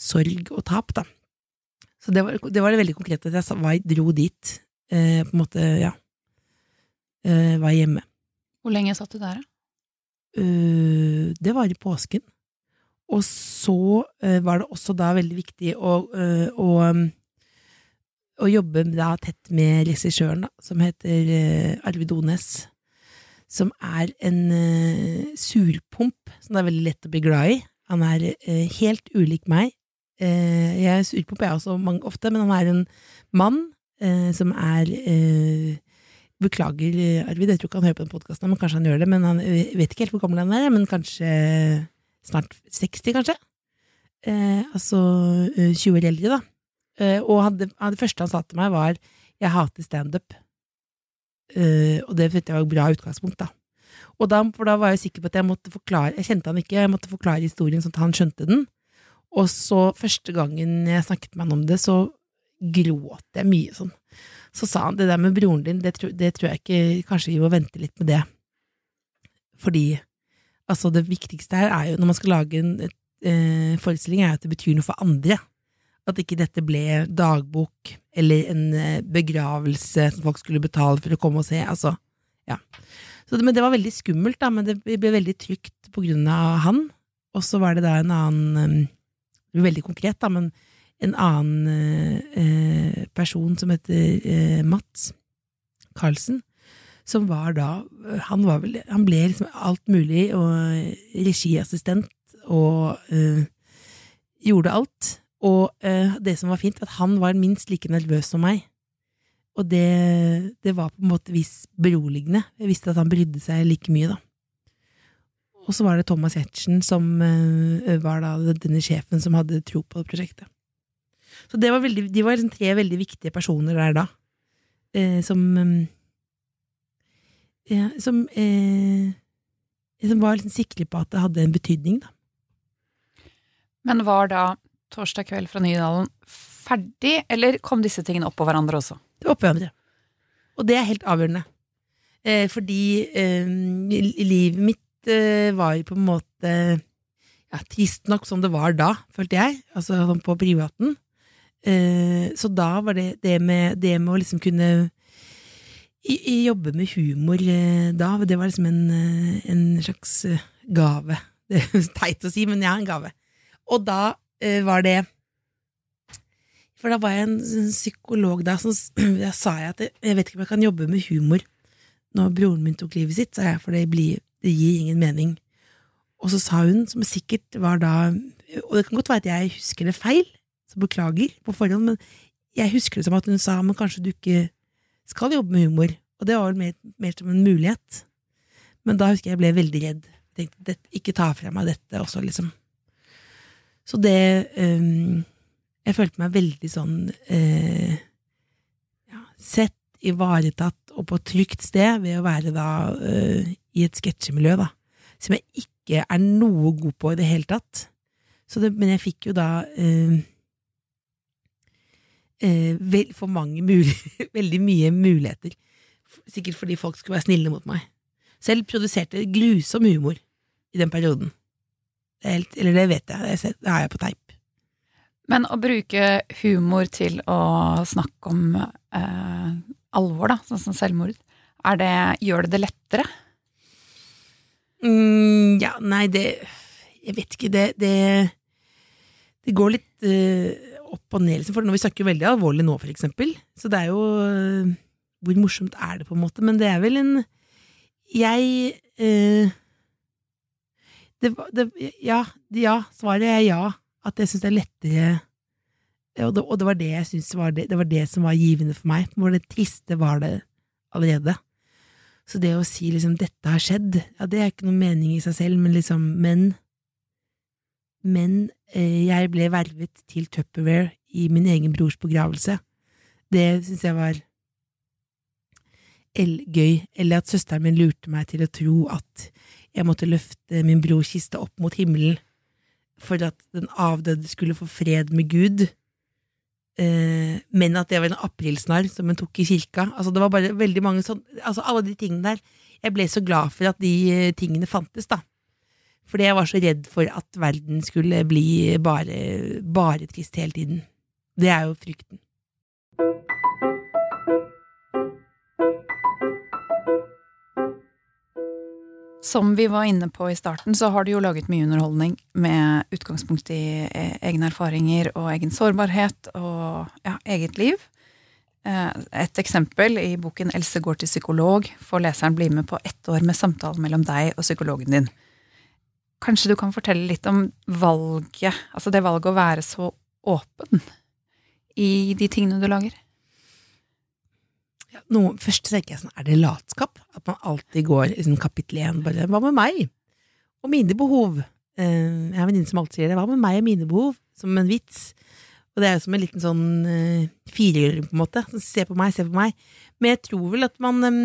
sorg og tap, da. Så det var det, var det veldig konkrete, at jeg var, dro dit, eh, på en måte, ja, eh, var hjemme. Hvor lenge satt du der, da? Eh, det var i påsken. Og så eh, var det også da veldig viktig å, eh, å, um, å jobbe da tett med regissøren, som heter Arvid Ones. Som er en uh, surpomp som det er veldig lett å bli glad i. Han er uh, helt ulik meg. Uh, jeg er surpomp, jeg er også, mange, ofte, men han er en mann som er Beklager, Arvid, jeg tror ikke han hører på den podkasten, men kanskje han gjør det. Men han vet ikke helt hvor gammel han er, men kanskje snart 60, kanskje? Altså eh, 20 år eldre, da. Og han, det, det første han sa til meg, var 'jeg hater standup'. Eh, og det følte jeg var et bra utgangspunkt, da. Og da, for da var jeg sikker på at jeg måtte forklare Jeg kjente han ikke, jeg måtte forklare historien sånn at han skjønte den. Og så, første gangen jeg snakket med han om det, så gråt jeg mye sånn. Så sa han det der med broren din, det, tror- det tror jeg ikke Kanskje vi må vente litt med det. Fordi altså det viktigste her er jo, når man skal lage en et, eh, forestilling, er at det betyr noe for andre. At ikke dette ble dagbok eller en eh, begravelse som folk skulle betale for å komme og se. Altså, ja. Så men det var veldig skummelt, da, men det ble veldig trygt på grunn av han. Og så var det da en annen eh, ble Veldig konkret, da, men en annen eh, eh, person som heter eh, Mats Carlsen, som var da Han, var vel, han ble liksom alt mulig, og regiassistent, og eh, gjorde alt. Og eh, det som var fint, at han var minst like nervøs som meg. Og det, det var på en måte vis beroligende. Jeg visste at han brydde seg like mye, da. Og så var det Thomas Giertsen som eh, var da denne sjefen som hadde tro på det prosjektet. Så det var veldig, de var liksom tre veldig viktige personer der da, eh, som eh, ja, som, eh, som var liksom sikre på at det hadde en betydning, da. Men var da torsdag kveld fra Nydalen ferdig, eller kom disse tingene opp på hverandre også? Det var oppå hverandre. Og det er helt avgjørende. Eh, fordi eh, livet mitt eh, var jo på en måte ja, trist nok som det var da, følte jeg, altså sånn på privaten. Eh, så da var det det med, det med å liksom kunne i, i jobbe med humor eh, da, det var liksom en, eh, en slags gave. [laughs] Det er teit å si, men ja, en gave. Og da var det For da var jeg en, psykolog da, som [clears throat] da sa jeg at jeg vet ikke om jeg kan jobbe med humor når broren min tok livet sitt, sa jeg, for det, blir, det gir ingen mening. Og så sa hun, som sikkert var da Og det kan godt være at jeg husker det feil, så beklager på forhånd, men jeg husker det som at hun sa men kanskje du ikke skal jobbe med humor. Og det var vel mer, mer som en mulighet. Men da husker jeg jeg ble veldig redd. Tenkte ikke ta fra meg dette også, liksom. Så det um, Jeg følte meg veldig sånn uh, ja, sett, ivaretatt og på et trygt sted ved å være da uh, i et sketsjemiljø, da. Som jeg ikke er noe god på i det hele tatt. Det, men jeg fikk jo da uh, vel, for mange muligheter, [laughs] veldig mye muligheter. Sikkert fordi folk skulle være snille mot meg. Selv produserte grusom humor i den perioden. Helt, eller det vet jeg, det, har jeg på teip. Men å bruke humor til å snakke om eh, alvor, da, sånn som selvmord, er det, gjør det det lettere? Mm, ja, nei, det Jeg vet ikke, det Det, det går litt eh, opp og ned, liksom. For når vi snakker veldig alvorlig nå, for eksempel. Så det er jo eh, Hvor morsomt er det, på en måte? Men det er vel en Jeg eh, det, det, ja, ja, svaret er ja. At jeg syns det er lettere og det, og det var det jeg synes var det, det var det som var givende for meg. Hvor det triste var det allerede. Så det å si liksom 'dette har skjedd', ja, det er ikke noen mening i seg selv, men liksom Men Men eh, jeg ble vervet til Tupperware i min egen brors begravelse. Det syns jeg var el gøy. Eller at søsteren min lurte meg til å tro at jeg måtte løfte min brors kiste opp mot himmelen for at den avdøde skulle få fred med Gud. Eh, men at det var en aprilsnarr som hun tok i kirka. Altså Det var bare veldig mange sånn Altså Alle de tingene der. Jeg ble så glad for at de eh, tingene fantes, da. Fordi jeg var så redd for at verden skulle bli bare, bare trist hele tiden. Det er jo frykten. Som vi var inne på i starten, så har du jo laget mye underholdning med utgangspunkt i eh, egne erfaringer og egen sårbarhet og ja, eget liv. Eh, Et eksempel i boken 'Else går til psykolog' får leseren bli med på ett år med samtale mellom deg og psykologen din. Kanskje du kan fortelle litt om valget, altså det valget å være så åpen i de tingene du lager? Ja, noe, først tenker jeg sånn, er det latskap? At man alltid går i sånn kapittel én, bare hva med meg? Og mine behov. Eh, jeg har en venninne som alltid sier det, hva med meg og mine behov? Som en vits. Og det er jo som en liten sånn uh, firer, på en måte. Se på meg, se på meg. Men jeg tror vel at man um,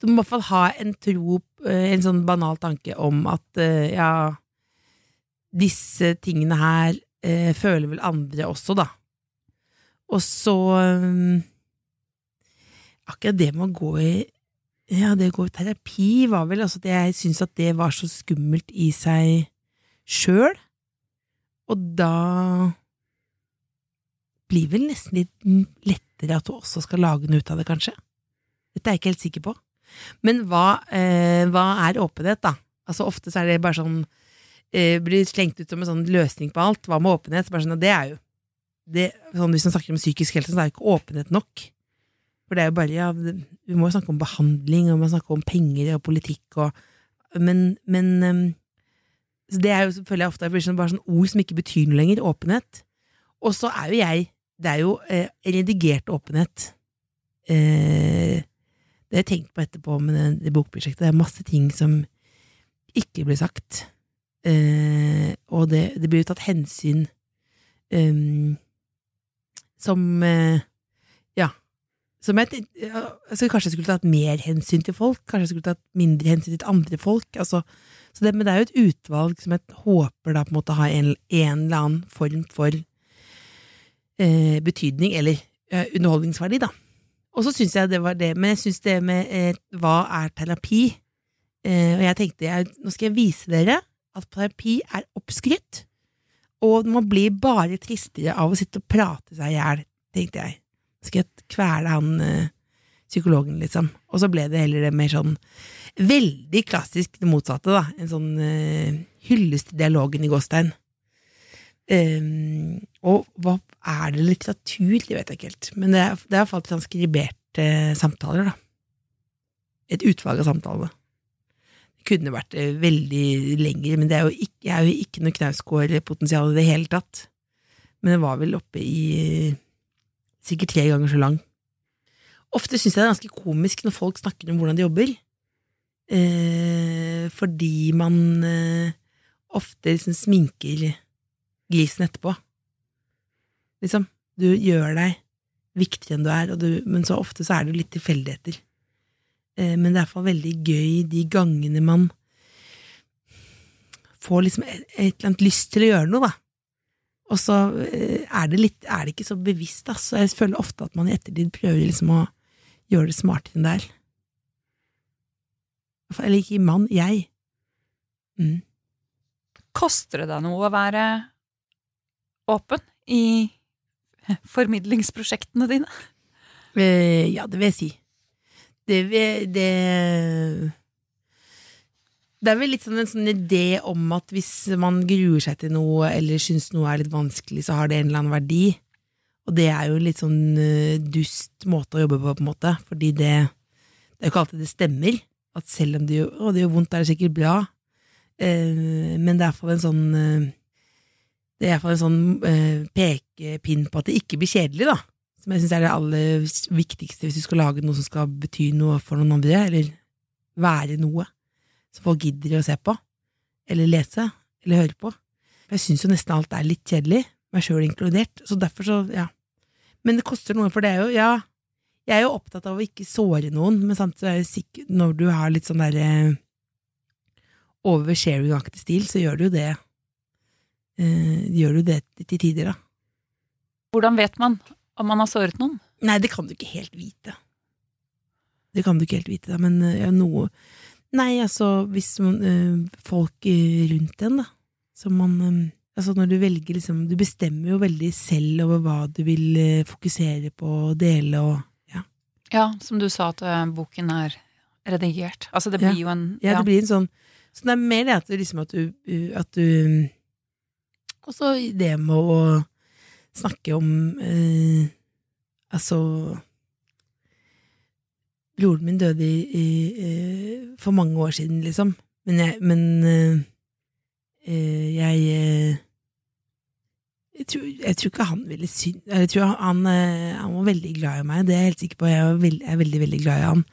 Du må i hvert fall ha en tro, uh, en sånn banal tanke om at uh, ja, disse tingene her uh, føler vel andre også, da. Og så um, Akkurat det med å gå i Ja, det å gå i terapi var vel altså at jeg syntes at det var så skummelt i seg sjøl. Og da blir vel nesten litt lettere at du også skal lage noe ut av det, kanskje. Dette er jeg ikke helt sikker på. Men hva, eh, hva er åpenhet, da? Altså Ofte så er det bare sånn eh, Blir slengt ut som en sånn løsning på alt. Hva med åpenhet? Bare sånn, det er jo det, sånn, Hvis man snakker om psykisk helse, så er det ikke åpenhet nok. For det er jo bare ja, Vi må jo snakke om behandling, og vi må snakke om penger og politikk og Men, men um, Det er jo selvfølgelig ofte sånn, bare sånn ord som ikke betyr noe lenger. Åpenhet. Og så er jo jeg Det er jo eh, redigert åpenhet. Eh, det har jeg tenkt på etterpå med det, det bokprosjektet. Det er masse ting som ikke blir sagt. Eh, og det, det blir jo tatt hensyn um, som eh. Som jeg, altså kanskje jeg skulle tatt mer hensyn til folk. Kanskje jeg skulle tatt mindre hensyn til andre folk. Altså, så det, men det er jo et utvalg som jeg håper da på en måte har en, en eller annen form for eh, betydning, eller eh, underholdningsverdi, da. Og så syns jeg det var det, men jeg syns det med eh, hva er terapi? Eh, og jeg tenkte jeg, nå skal jeg vise dere at terapi er oppskrytt, og man blir bare tristere av å sitte og prate seg i hjel, tenkte jeg. Skal jeg kvele han eh, psykologen, liksom. Og så ble det heller det mer sånn veldig klassisk det motsatte, da. En sånn uh, hyllest til dialogen i Gåstein. Um, og hva er det litteratur? Det vet jeg ikke helt. Men det er, det er iallfall transkriberte samtaler, da. Et utvalg av samtalene. Det kunne vært eh, veldig lenger, men det er jo ikke, jeg er jo ikke noe knausgårdpotensial i det hele tatt. Men det var vel oppe i sikkert tre ganger så lang. Ofte syns jeg det er ganske komisk når folk snakker om hvordan de jobber, eh, fordi man eh, ofte liksom sminker grisen etterpå. Liksom. Du gjør deg viktigere enn du er, du, men så ofte så er det jo litt tilfeldigheter. Eh, men det er iallfall veldig gøy de gangene man får liksom et, et eller annet lyst til å gjøre noe, da. Og så eh, er det litt, er det ikke så bevisst, da. Så jeg føler ofte at man i ettertid prøver liksom å gjøre det smartere enn det er. Eller ikke mann, jeg. Mm. Koster det deg noe å være åpen i formidlingsprosjektene dine? Eh, ja, det vil jeg si. Det, vil- det Det er vel litt sånn en sånn idé om at hvis man gruer seg til noe, eller syns noe er litt vanskelig, så har det en eller annen verdi. Og det er jo en litt sånn eh, dust måte å jobbe på, på en måte, fordi det Det er jo ikke alltid det stemmer. At selv om det gjør, å, det gjør vondt, er det sikkert bra. Eh, men det er iallfall en sånn eh, Det er iallfall en sånn eh, pekepinn på at det ikke blir kjedelig, da. Som jeg syns er det aller viktigste hvis du skal lage noe som skal bety noe for noen andre, eller være noe som folk gidder å se på, eller lese, eller høre på. For jeg syns jo nesten alt er litt kjedelig, meg sjøl inkludert, så derfor så, ja. Men det koster noe, for det er jo, ja, jeg er jo opptatt av å ikke såre noen, men samtidig er sikker, når du har litt sånn derre oversharing-aktig stil, så gjør du jo det, eh, gjør du det til tider, da. Hvordan vet man om man har såret noen? Nei, det kan du ikke helt vite. Det kan du ikke helt vite, da, men eh, ja, noe Nei, altså, hvis man, øh, folk eh, rundt en, da, som man øh, Altså, når du velger liksom Du bestemmer jo veldig selv over hva du vil øh, fokusere på og dele og Ja. Ja, som du sa at boken er redigert. Altså det Ja. blir jo en Ja, det blir en sånn Så det er mer det at du liksom at du, at du Også det med å snakke om Altså Broren min døde i, i, eh, for mange år siden, liksom. Men jeg, men, eh, eh, jeg, jeg, tror, jeg tror ikke han ville synes Jeg tror han, han var veldig glad i meg, det er jeg helt sikker på. Jeg er, veld, veldig, veldig glad i han.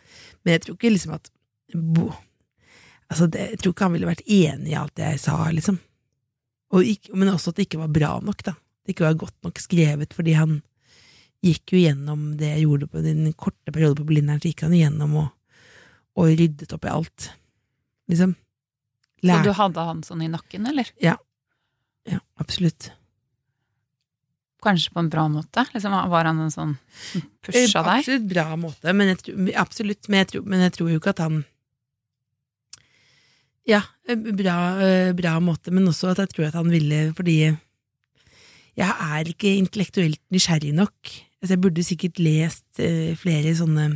Men jeg tror ikke liksom at bo, Altså, det, jeg tror ikke han ville vært enig i alt jeg sa, liksom. Og men også at det ikke var bra nok, da. Det ikke var godt nok skrevet, fordi han gikk jo gjennom det jeg gjorde på den korte perioden på Blindern, så gikk han gjennom og, og ryddet opp i alt, liksom. Så du hadde han sånn i nakken, eller? Ja, Ja, absolutt. Kanskje på en bra måte? Liksom, var han en sånn som pusha Eh, deg? Absolutt bra måte, men jeg, absolutt, men jeg, tror, men jeg tror jo ikke at han Ja, eh, bra, eh, bra måte, men også at jeg tror at han ville fordi jeg er ikke intellektuelt nysgjerrig nok. Altså, jeg burde sikkert lest eh, flere sånne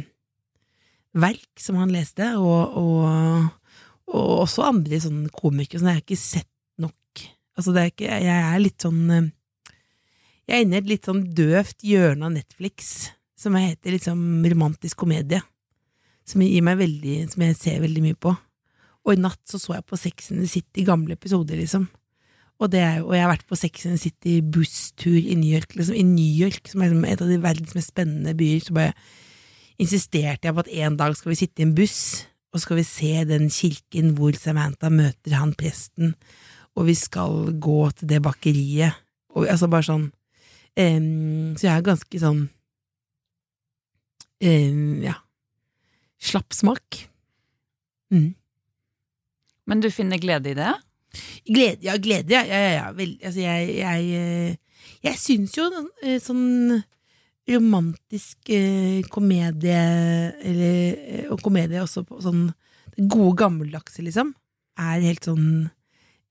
verk som han leste, og, og, og også andre sånne komikere som jeg har ikke sett nok. Altså, det er ikke, jeg er litt sånn eh, Jeg er inne i et litt sånn døvt hjørne av Netflix som jeg heter liksom romantisk komedie. Som gir meg veldig, som jeg ser veldig mye på. Og i natt så så jeg på Sex and the City, gamle episoder, liksom. Og, det og jeg har vært på Sex and City busstur i New York, liksom. I New York, som er liksom et av de verdens mest spennende byer, så bare insisterte jeg på at en dag skal vi sitte i en buss, og skal vi se den kirken hvor Samantha møter han presten, og vi skal gå til det bakeriet, og altså bare sånn um, Så jeg er ganske sånn um, Ja. Slapp smak. Mm. Men du finner glede i det? Glede, ja, glede, ja. ja, ja. Vel, altså, jeg, jeg, eh, jeg syns jo eh, sånn romantisk eh, komedie, eller og komedie også på sånn det gode gammeldagse, liksom, er helt sånn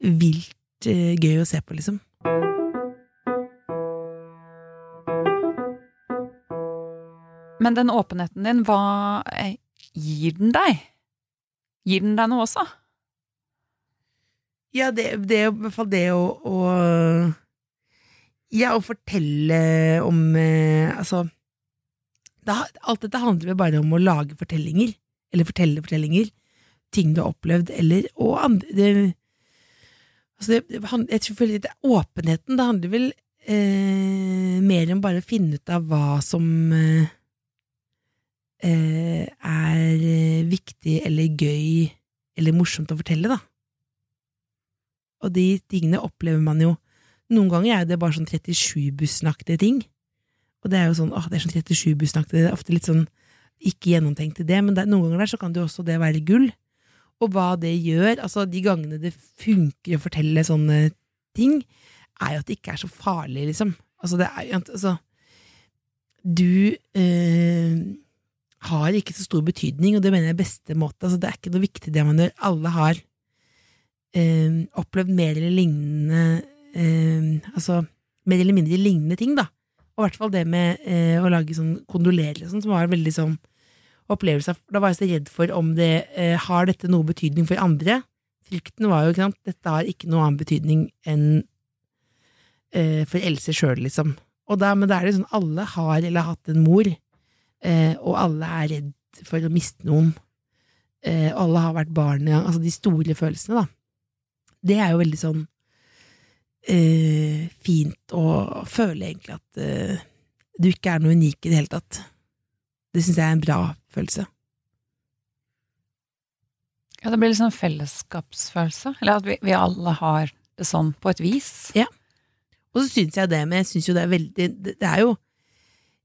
vilt gøy å se på, liksom. Men den åpenheten din, hva gir den deg? Gir den deg noe også? Ja, det, det er i hvert fall det å, å Ja, å fortelle om eh, Altså det, Alt dette handler jo bare om å lage fortellinger. Eller fortelle fortellinger. Ting du har opplevd, eller Og andre det, altså det, Jeg tror det er åpenheten Det handler vel eh, mer om bare å finne ut av hva som eh, eh, er eh, viktig eller gøy eller morsomt å fortelle, da. Og de tingene opplever man jo Noen ganger er det bare sånn 37-bussnaktige ting. Og det er jo sånn, åh, det er sånn 37-bussnaktig, det er ofte litt sånn ikke gjennomtenkt i det, men det, noen ganger der så kan det jo også det være gull. Og hva det gjør, altså de gangene det funker å fortelle sånne ting, er jo at det ikke er så farlig, liksom. Altså det er jo altså, Du eh, har ikke så stor betydning, og det mener jeg er beste måte. Altså, det er ikke noe viktig det man gjør. Alle har eh, opplevd mer eller lignende eh, Altså mer eller mindre lignende ting, da. Og i hvert fall det med eh, å lage sånn kondolerer sånn, som var en veldig sånn opplevelse. Da var jeg så redd for om det eh, har dette noe betydning for andre. Frykten var jo ikke sant, dette har ikke noe annen betydning enn eh, for Else sjøl, liksom. Og da, men da er det sånn, alle har eller har hatt en mor, eh, og alle er redd for å miste noen. Alle har vært barn, ja, altså de store følelsene, da. Det er jo veldig sånn eh, fint å føle, egentlig, at eh, du ikke er noe unik i det hele tatt. Det syns jeg er en bra følelse. Ja, det blir litt sånn fellesskapsfølelse. Eller at vi, vi alle har det sånn på et vis. Ja. Og så syns jeg det, men jeg syns jo det er veldig Det, det er jo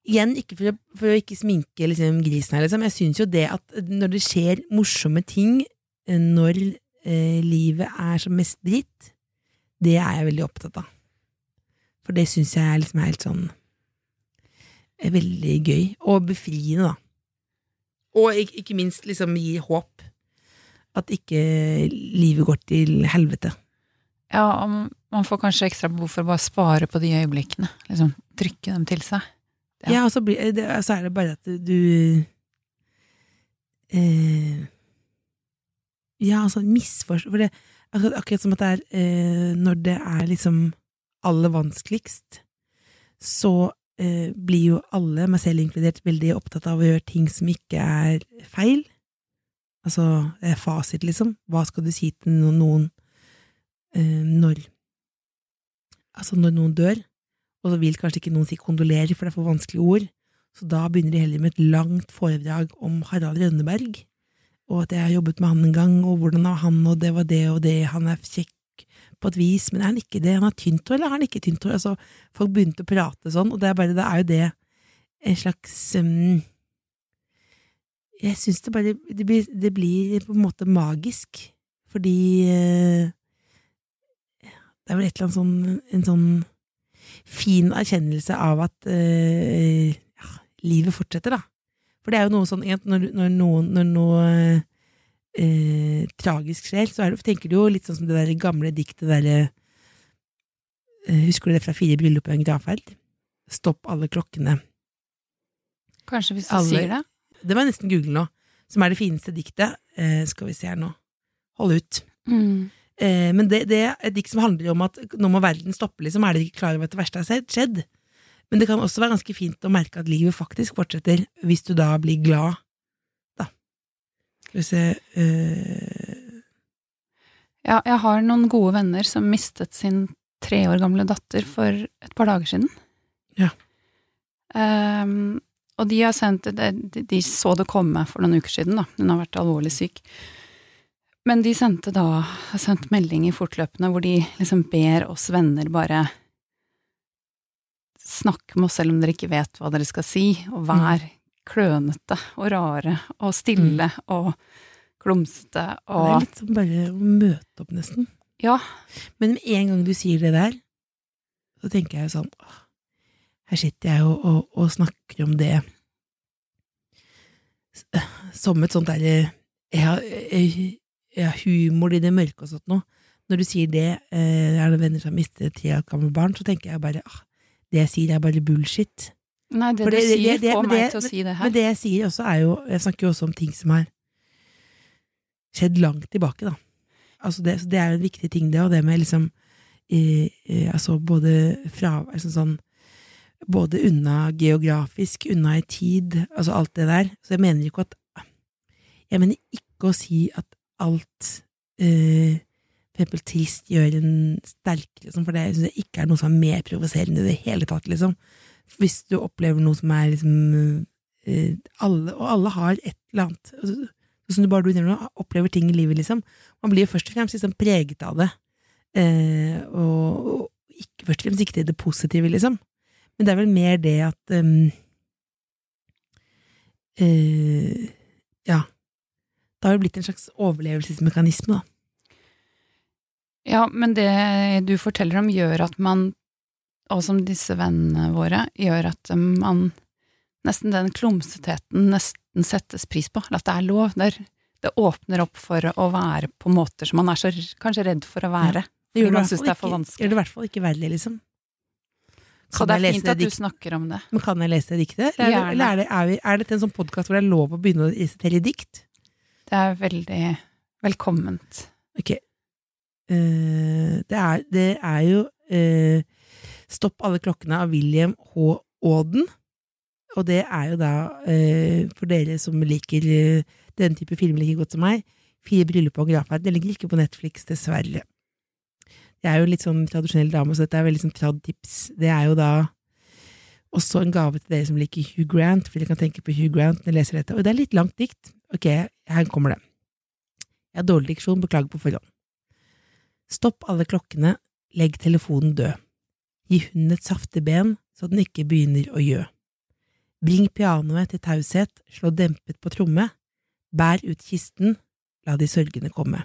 Igjen, ikke for for å ikke sminke liksom, grisen her, liksom. Jeg syns jo det at når det skjer morsomme ting eh, når eh, livet er som mest dritt, det er jeg veldig opptatt av. For det syns jeg er liksom helt sånn er veldig gøy. Og befriende, da. Og ikke, ikke minst liksom gi håp. At ikke livet går til helvete. Ja, man får kanskje ekstra behov for å bare spare på de øyeblikkene. Liksom trykke dem til seg. Ja. Ja, og så, blir, det, så er det bare at du eh, Ja, altså misforstå For det akkurat, akkurat som at det er eh, Når det er liksom aller vanskeligst, så eh, blir jo alle, meg selv inkludert, veldig opptatt av å gjøre ting som ikke er feil. Altså, det er fasit, liksom. Hva skal du si til noen eh, når Altså, når noen dør, og så vil kanskje ikke noen si kondolerer, for det er for vanskelige ord. Så da begynner de heller med et langt foredrag om Harald Rønneberg, og at jeg har jobbet med han en gang, og hvordan var han, og det var det og det, han er kjekk på et vis, men er han ikke det, han har tynt hår, eller har han ikke tynt hår? Altså, folk begynte å prate sånn, og det er bare, det er jo det en slags um, Jeg syns det bare det blir, det blir på en måte magisk, fordi uh, det er vel et eller annet sånn, en sånn fin erkjennelse av at uh, ja, livet fortsetter, da. For det er jo noe sånn når, når, noen, når noe eh, tragisk skjer, så det, tenker du jo litt sånn som det der gamle diktet derre eh, Husker du det fra Fire bryllup og en gravferd? Stopp alle klokkene. Kanskje hvis du Alle- sier det. Det jeg nesten google nå. Som er det fineste diktet. Eh, skal vi se her nå. Hold ut. Mm. Eh, men det, det er et dikt som handler om at nå må verden stoppe, liksom. Er dere ikke klar over at det verste har skjedd? Men det kan også være ganske fint å merke at livet faktisk fortsetter, hvis du da blir glad, da. Skal vi se eh, Ja, jeg har noen gode venner som mistet sin tre år gamle datter for et par dager siden. Ja. Um, og de har sendt de, de så det komme for noen uker siden, da. Hun har vært alvorlig syk. Men de sendte da har sendt meldinger fortløpende hvor de liksom ber oss venner bare snakke med oss selv om dere ikke vet hva dere skal si, og vær klønete og rare og stille og klumsete Det er litt som bare å møte opp, nesten. Ja. Men med en gang du sier det der, så tenker jeg sånn her sitter jeg og, og, og snakker om det som et sånt derre jeg, har- humor i det mørke og sånt noe. Når du sier det, eh, det har venner som har mistet tre år gamle barn, så tenker jeg bare ah, det jeg sier er bare bullshit. Nei, det det du sier, det- får men meg til å si det her. Men det jeg sier også er jo Jeg snakker jo også om ting som har skjedd langt tilbake, da. Altså det, så det er jo en viktig ting, det, og det med liksom i, i, Altså både fra altså sånn Både unna geografisk, unna i tid, altså alt det der. Så jeg mener ikke at Jeg mener ikke å si at alt eh, eksempel trist gjør en sterkere, liksom, for det syns jeg ikke er noe som er mer provoserende i det hele tatt, liksom. Hvis du opplever noe som er liksom eh, alle, Og alle har et eller annet. Altså, Sånn som du bare du nå, opplever ting i livet, liksom. Man blir jo først og fremst liksom preget av det. Eh, og, og ikke først og fremst ikke til det positive, liksom. Men det er vel mer det at um, eh, Ja. Det har jo blitt en slags overlevelsesmekanisme, da. Ja, men det du forteller om gjør at man, og som disse vennene våre, gjør at man nesten den klumsetheten nesten settes pris på, at det er lov. Det, er, det åpner opp for å være på måter som man er så kanskje redd for å være. Det gjør det, i man fall det er for vanskelig. gjør det i hvert fall ikke verdig, liksom. Så Kan det jeg er fint at du snakker om det. Men kan jeg lese det diktet? Eller, er det- Gjerne. eller er, det, er, vi, er dette en sånn podkast hvor det er lov å begynne å resitere dikt? Det er veldig velkomment. Ok. Eh, det, er, det er jo eh, Stopp alle klokkene av William H. Auden. Og det er jo da, eh, for dere som liker den type filmer like godt som meg, Fire bryllup og gravferd. Det ligger ikke på Netflix, dessverre. Jeg er jo litt sånn tradisjonell dame, så dette er veldig sånn trad-tips. Det er jo da også en gave til dere som liker Hugh Grant, for dere kan tenke på Hugh Grant når dere leser dette. Og det er litt langt dikt. Ok, her kommer det. Jeg har dårlig diksjon, beklager på forhånd. Stopp alle klokkene, legg telefonen død. Gi hunden et saftig ben, så den ikke begynner å gjø. Bring pianoet til taushet, slå dempet på tromme, bær ut kisten, la de sørgende komme.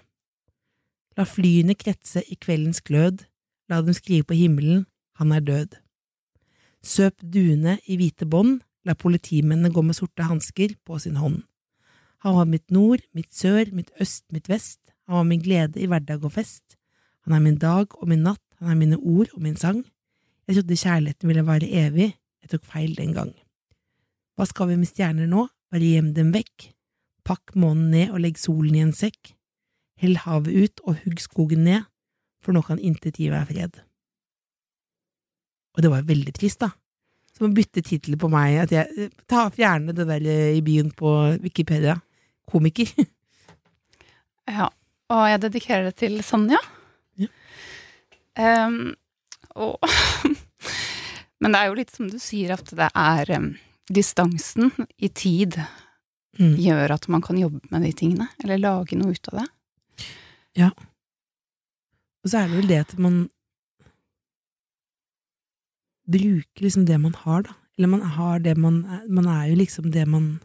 La flyene kretse i kveldens glød, la dem skrive på himmelen, han er død. Søp duene i hvite bånd, la politimennene gå med sorte hansker på sin hånd. Han var mitt nord, mitt sør, mitt øst, mitt vest, han var min glede i hverdag og fest. Han er min dag og min natt, han er mine ord og min sang. Jeg trodde kjærligheten ville vare evig, jeg tok feil den gang. Hva skal vi med stjerner nå, bare gjem dem vekk. Pakk månen ned og legg solen i en sekk. Hell havet ut og hugg skogen ned, for nå kan intet gi meg fred. Og det var veldig trist, da. Som å bytte tittel på meg, at jeg ta, fjerne det der eh, i byen på Wikipedia. Komiker. [laughs] Ja, og jeg dedikerer det til Sonja. Em, og [laughs] Men det er jo litt som du sier, at det er um, distansen i tid Mm. gjør at man kan jobbe med de tingene, eller lage noe ut av det. Ja. Og så er det vel det at man bruker liksom det man har, da. Eller man har det man Man er jo liksom det man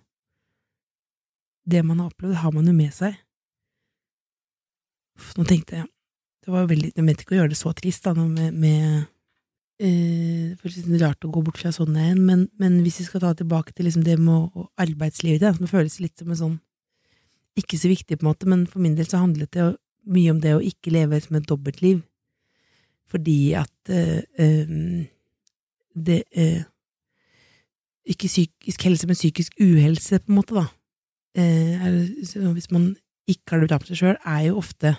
Det man har opplevd, har man jo med seg. Nå tenkte jeg Det var jo veldig Jeg mente ikke å gjøre det så trist, da, med, med, med eh, Det litt rart å gå bort fra sånn igjen, men, men hvis vi skal ta tilbake til liksom det med arbeidslivet, det, som føles litt som en sånn Ikke så viktig, på en måte, men for min del så handlet det mye om det å ikke leve som et dobbeltliv, fordi at uh, eh, det Ikke psykisk helse, men psykisk uhelse, på en måte, da. Er, hvis man ikke har det bra med seg sjøl, er jo ofte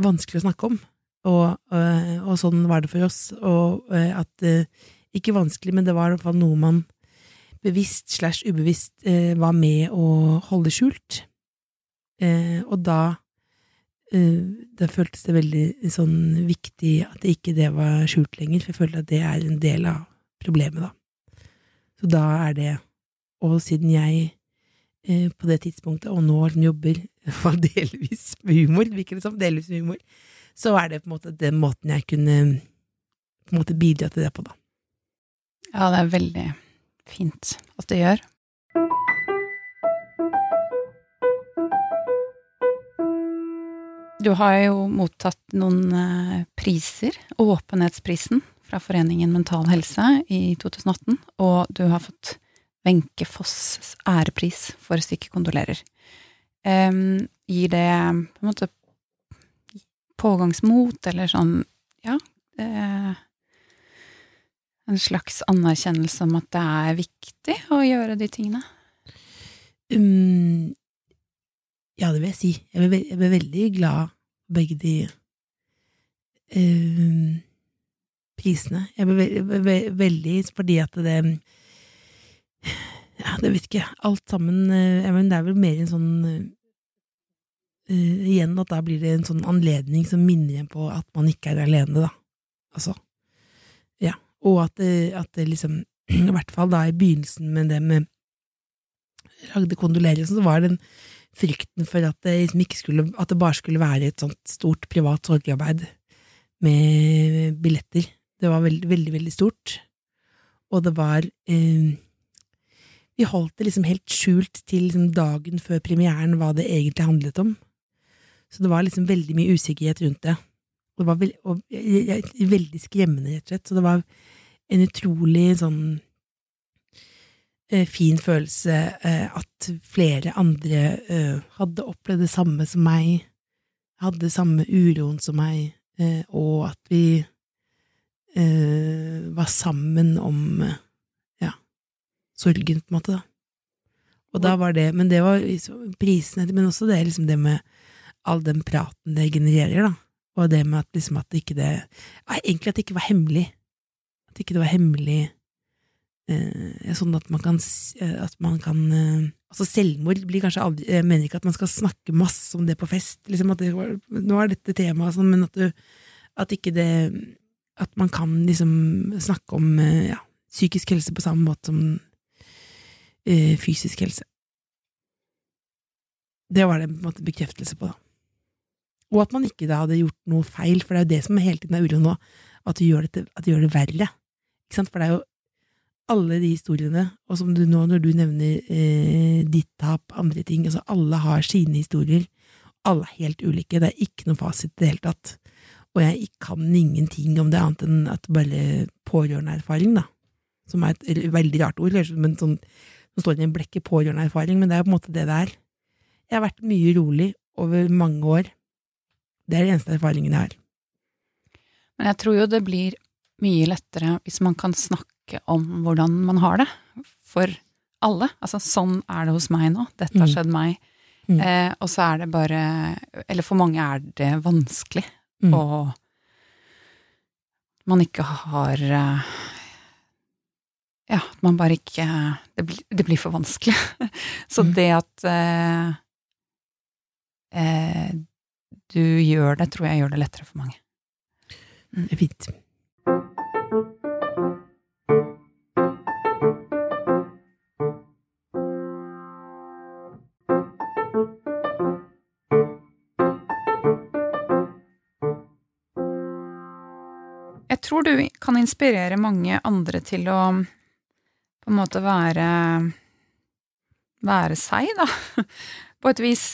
vanskelig å snakke om. Og, eh, og sånn var det for oss. Og eh, at eh, Ikke vanskelig, men det var i hvert fall noe man bevisst slash ubevisst var med å holde skjult. Og da da føltes det veldig sånn viktig at ikke det var skjult lenger, for jeg føler at det er en del av problemet, da. Så da er det, og siden jeg på det tidspunktet, og nå jobber [laughs] delvis humor, virker det som, delvis humor, så er det på en måte den måten jeg kunne på en måte bidra til det på, da. Ja, det er veldig fint at det gjør. Du har jo mottatt noen eh, priser. Åpenhetsprisen fra Foreningen Mental Helse i 2018, og du har fått Wenche Foss ærepris for stykket Kondolerer. Um, gir det på en måte pågangsmot, eller sånn, ja Uh, En slags anerkjennelse om at det er viktig å gjøre de tingene? Um, ja, det vil jeg si. Jeg ble, jeg ble veldig glad begge de um, prisene. Jeg ble, ve- ve- ve- veldig fordi at det Ja, det vet ikke. Alt sammen eh, jeg mener, Det er vel mer en sånn uh, Igjen at da blir det en sånn anledning som minner igjen på at man ikke er alene, da. Altså. Ja. Og at at det liksom [clears throat] I hvert fall da i begynnelsen med det med lagde kondolerer, så var den frykten for at det, liksom skulle, at det bare skulle være et sånt stort privat sorgarbeid med billetter. Det var veldig, veldig, veldig stort. Og det var eh, Vi holdt det liksom helt skjult til liksom dagen før premieren hva det egentlig handlet om. Så det var liksom veldig mye usikkerhet rundt det. Det var veld, og, jeg- jeg- veldig skremmende, rett og slett. Så det var en utrolig sånn eh, fin følelse eh, at flere andre eh, hadde opplevd det samme som meg, hadde samme uroen som meg, eh, og at vi eh, var sammen om eh, sorgen, på en måte, da. Og da var det, men det var prisene, men også det, liksom det med all den praten det genererer, da. Og det med at liksom at det ikke det Egentlig at det ikke var hemmelig. At ikke det var hemmelig eh, sånn at man kan, eh, at man kan eh, Altså selvmord blir kanskje aldri Jeg mener ikke at man skal snakke masse om det på fest, liksom at det nå er dette temaet, sånn, men at du At ikke det At man kan liksom snakke om eh, ja, psykisk helse på samme måte som eh, fysisk helse. Det var det en måte bekreftelse på, da. Og at man ikke da hadde gjort noe feil, for det er jo det som hele tiden er uroen nå, at du gjør det, at du gjør det verre. Ikke sant? For det er jo alle de historiene, og som du nå, når du nevner eh, ditt tap, andre ting, altså alle har sine historier, alle er helt ulike, det er ikke noe fasit i det hele tatt. Og jeg kan ingenting om det annet enn at bare pårørendeerfaring, da, som er et veldig rart ord, men sånn, nå står det i en erfaring, men det er på en måte det det er. Jeg har vært mye rolig over mange år. Det er den eneste erfaringen jeg har. Men jeg tror jo det blir mye lettere hvis man kan snakke om hvordan man har det, for alle. Altså, sånn er det hos meg nå. Dette har Mm. skjedd meg. Mm. Eh, og så er det bare Eller for mange er det vanskelig, Mm. og man ikke har eh, Ja, at man bare ikke Det blir, det blir for vanskelig. [laughs] så Mm. det at eh, eh, du gjør det, tror jeg gjør det lettere for mange. Det er fint. Jeg tror du kan inspirere mange andre til å på en måte være være seg, da, [laughs] på et vis.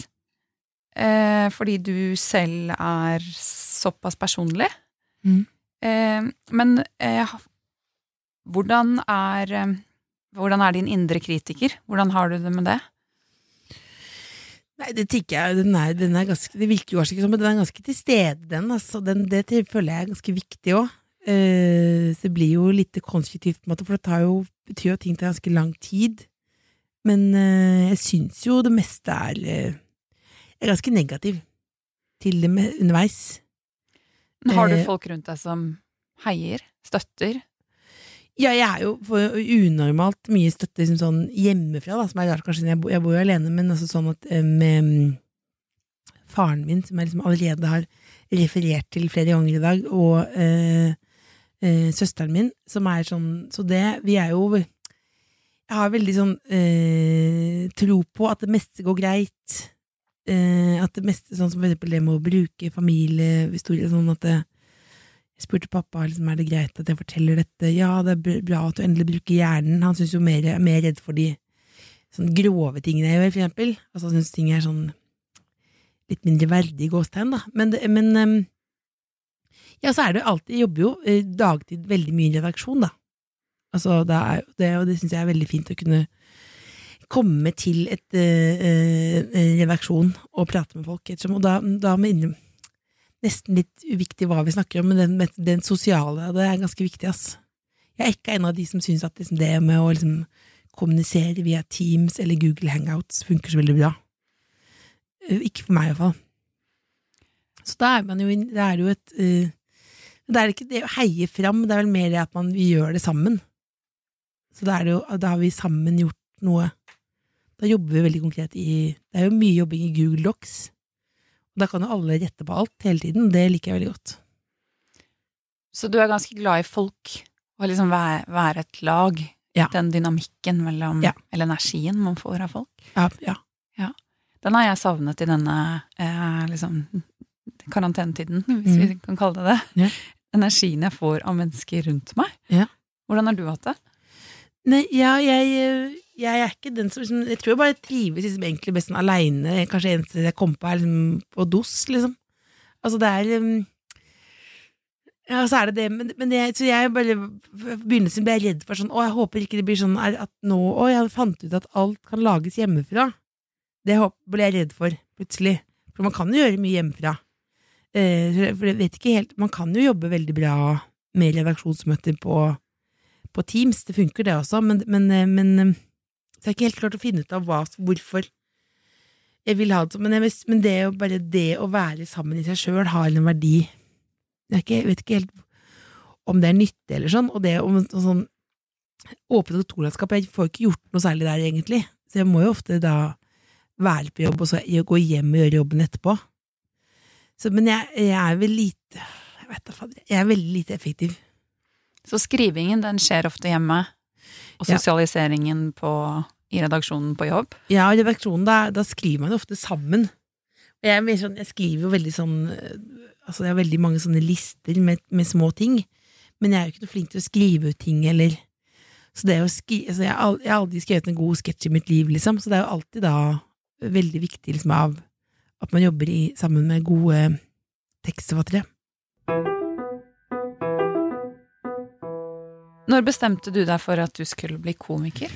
Eh, fordi du selv er såpass personlig. Mm. Eh, men eh, hvordan er Hvordan er din indre kritiker? Hvordan har du det med det? Nei, det tenker jeg, den er, den er ganske, det virker jo kanskje ikke sånn, men den er ganske til stede, den. Altså, den det føler jeg er ganske viktig òg. Eh, så det blir jo litt konstruktivt, på en måte, for det tar jo, betyr jo at ting tar ganske lang tid. Men eh, jeg syns jo det meste er eh, Jeg er ganske negativ til det med, underveis. Men har du Eh, folk rundt deg som heier? Støtter? Ja, jeg er jo unormalt mye støtte liksom sånn hjemmefra, da, som er rart kanskje, jeg, bor, jeg bor jo alene, men altså sånn at eh, med mm, faren min, som jeg liksom allerede har referert til flere ganger i dag, og eh, eh, søsteren min, som er sånn Så det Vi er jo Jeg har veldig sånn eh, tro på at det meste går greit. Eh, at det meste, sånn som for eksempel det med å bruke familiehistorie, sånn at det, jeg spurte pappa liksom, er det greit at jeg forteller dette. Ja, det er bra at du endelig bruker hjernen. Han syns jo mer, er mer redd for de sånn grove tingene jeg gjør, for eksempel. Altså, han syns ting er sånn litt mindre verdig gåstegn, da. Men, det, men ehm, Ja, så er det alltid Jeg jobber jo eh, dagtid veldig mye i redaksjon, da. Altså, det er jo det, og det syns jeg er veldig fint å kunne komme til et eh, eh, redaksjon og prate med folk, ettersom, og da, da med inne Nesten litt uviktig hva vi snakker om, men den, den sosiale, det er ganske viktig, ass. Jeg er ikke en av de som syns at liksom, det med å liksom, kommunisere via Teams eller Google Hangouts funker så veldig bra. Ikke for meg, i hvert fall. Så da er jo Det er jo et eh, Det er ikke det å heie fram, det er vel mer det at man vi gjør det sammen. Så da er det jo Da har vi sammen gjort noe. Da jobber vi veldig konkret i Det er jo mye jobbing i Google Docs. Da kan jo alle rette på alt hele tiden. Det liker jeg veldig godt. Så du er ganske glad i folk, og liksom være, være et lag. Ja. Den dynamikken mellom Ja. Eller energien man får av folk. Ja, ja. Den har jeg savnet i denne eh, liksom karantenetiden, hvis Mm. vi kan kalle det det. Energien jeg får av mennesker rundt meg. Ja. Hvordan har du hatt det? Nei, ja, jeg, jeg er ikke den som liksom, Jeg tror jeg bare trives liksom egentlig best sånn aleine. Kanskje eneste jeg kom på, er liksom på dos, liksom. Altså, det er um, Ja, så er det det, men, men det, så jeg bare begynnelsen ble jeg redd for sånn Å, jeg håper ikke det blir sånn at nå Å, jeg fant ut at alt kan lages hjemmefra. Det ble jeg redd for, plutselig. For man kan jo gjøre mye hjemmefra. Eh, for jeg- vet ikke helt Man kan jo jobbe veldig bra med redaksjonsmøter på på Teams, det funker det også, men, men, eh, men eh, så jeg har ikke helt klart å finne ut av hva, hvorfor jeg vil ha det sånn. Men, men det å, bare det å være sammen i seg sjøl har en verdi. Jeg, er ikke, jeg vet ikke helt om det er nyttig eller sånn, og det om sånn åpent kontorlandskap Jeg får ikke gjort noe særlig der, egentlig, så jeg må jo ofte da være på jobb og så gå hjem og gjøre jobben etterpå. Så, men jeg, jeg er vel lite Jeg vet jeg er veldig lite effektiv. Så skrivingen, den skjer ofte hjemme. Og sosialiseringen på, i redaksjonen på jobb. Ja, i redaksjonen, da, da skriver man ofte sammen. Jeg, er mer sånn, jeg skriver jo veldig sånn eh, Altså, jeg har veldig mange sånne lister med, med små ting, men jeg er jo ikke noe flink til å skrive ut ting, eller Så det å skri, altså, jeg har aldri skrevet en god sketsj i mitt liv, liksom, så det er jo alltid da veldig viktig liksom av at man jobber i, sammen med gode tekstforfattere. Når bestemte du deg for at du skulle bli komiker?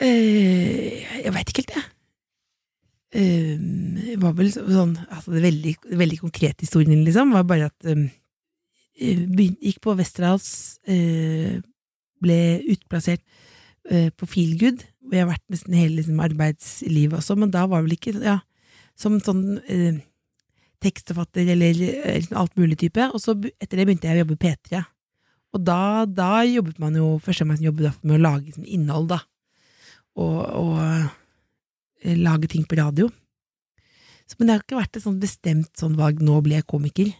Eh, jeg veit ikke helt, jeg. Eh, det var vel sånn altså Det veldig, veldig konkrete historien, liksom, var bare at begyn- Gikk på Westerdals, eh, ble utplassert eh, på Feelgood, hvor jeg har vært nesten hele liksom, arbeidslivet også, men da var vel ikke ja, som sånn eh, tekstforfatter eller eh, liksom alt mulig type. Og så etter det begynte jeg å jobbe i P3. Og da, da jobbet man jo Første gang man jobbet med å lage liksom, innhold, da og, og eh, lage ting på radio. Så, men det har ikke vært et sånn bestemt sånn valg 'nå blir jeg komiker'.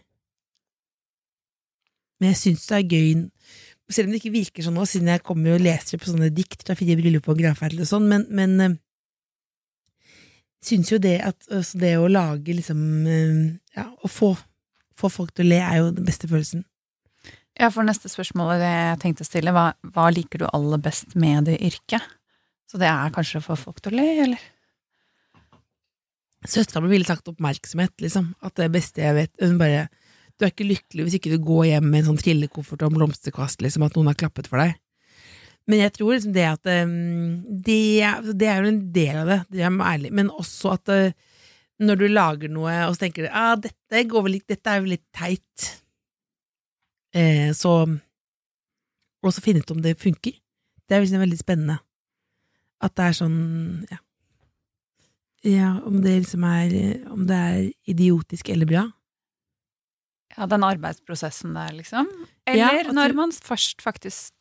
Men jeg syns det er gøy, selv om det ikke virker sånn nå, siden jeg kommer og leser på sånne dikt fra fire bryllup og gravferd og sånn, men, men eh, syns jo det at altså det å lage liksom eh, Ja, å få, få folk til å le er jo den beste følelsen. Ja, for neste spørsmål jeg tenkte å stille, hva, hva liker du aller best med det yrket? Så det er kanskje å få folk til å le, eller? Søstera mi ville sagt oppmerksomhet, liksom. At det beste jeg vet Hun bare Du er ikke lykkelig hvis ikke du går hjem med en sånn trillekoffert og en blomsterkvast, liksom, at noen har klappet for deg. Men jeg tror liksom det at um, det, er- det er jo en del av det, det er ærlig, men også at uh, når du lager noe, og så tenker du ah, dette, går vel litt, dette er jo litt teit, eh, så Og så finne ut om det funker. Det er liksom veldig spennende. At det er sånn ja. Ja, om det liksom er Om det er idiotisk eller bra. Ja, den arbeidsprosessen der, liksom? Eller ja, når man først faktisk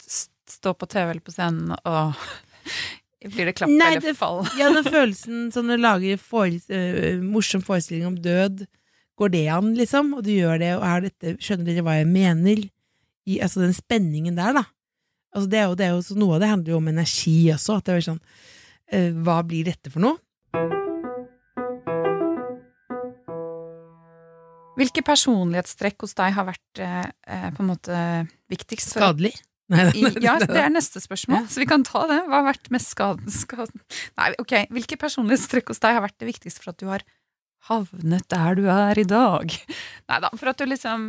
s- står på TV eller på scenen, og [laughs] blir det klapp Nei, eller det- fall? Ja, den [laughs] følelsen som du lager for, uh, morsom forestilling om død, går det an, liksom? Og du gjør det, og er dette Skjønner dere hva jeg mener? I, altså den spenningen der, da. Altså det er jo, det er jo, så noe av det handler jo om energi også. At det er sånn uh, Hva blir dette for noe? Hvilke personlighetstrekk hos deg har vært eh, eh, på en måte viktigst? Skadelig? Nei, I, ja, det er neste spørsmål, så vi kan ta det. Hva har vært mest skaden? skaden? Nei, ok. Hvilke personlighetstrekk hos deg har vært det viktigste for at du har havnet der du er i dag? Nei da, for at du liksom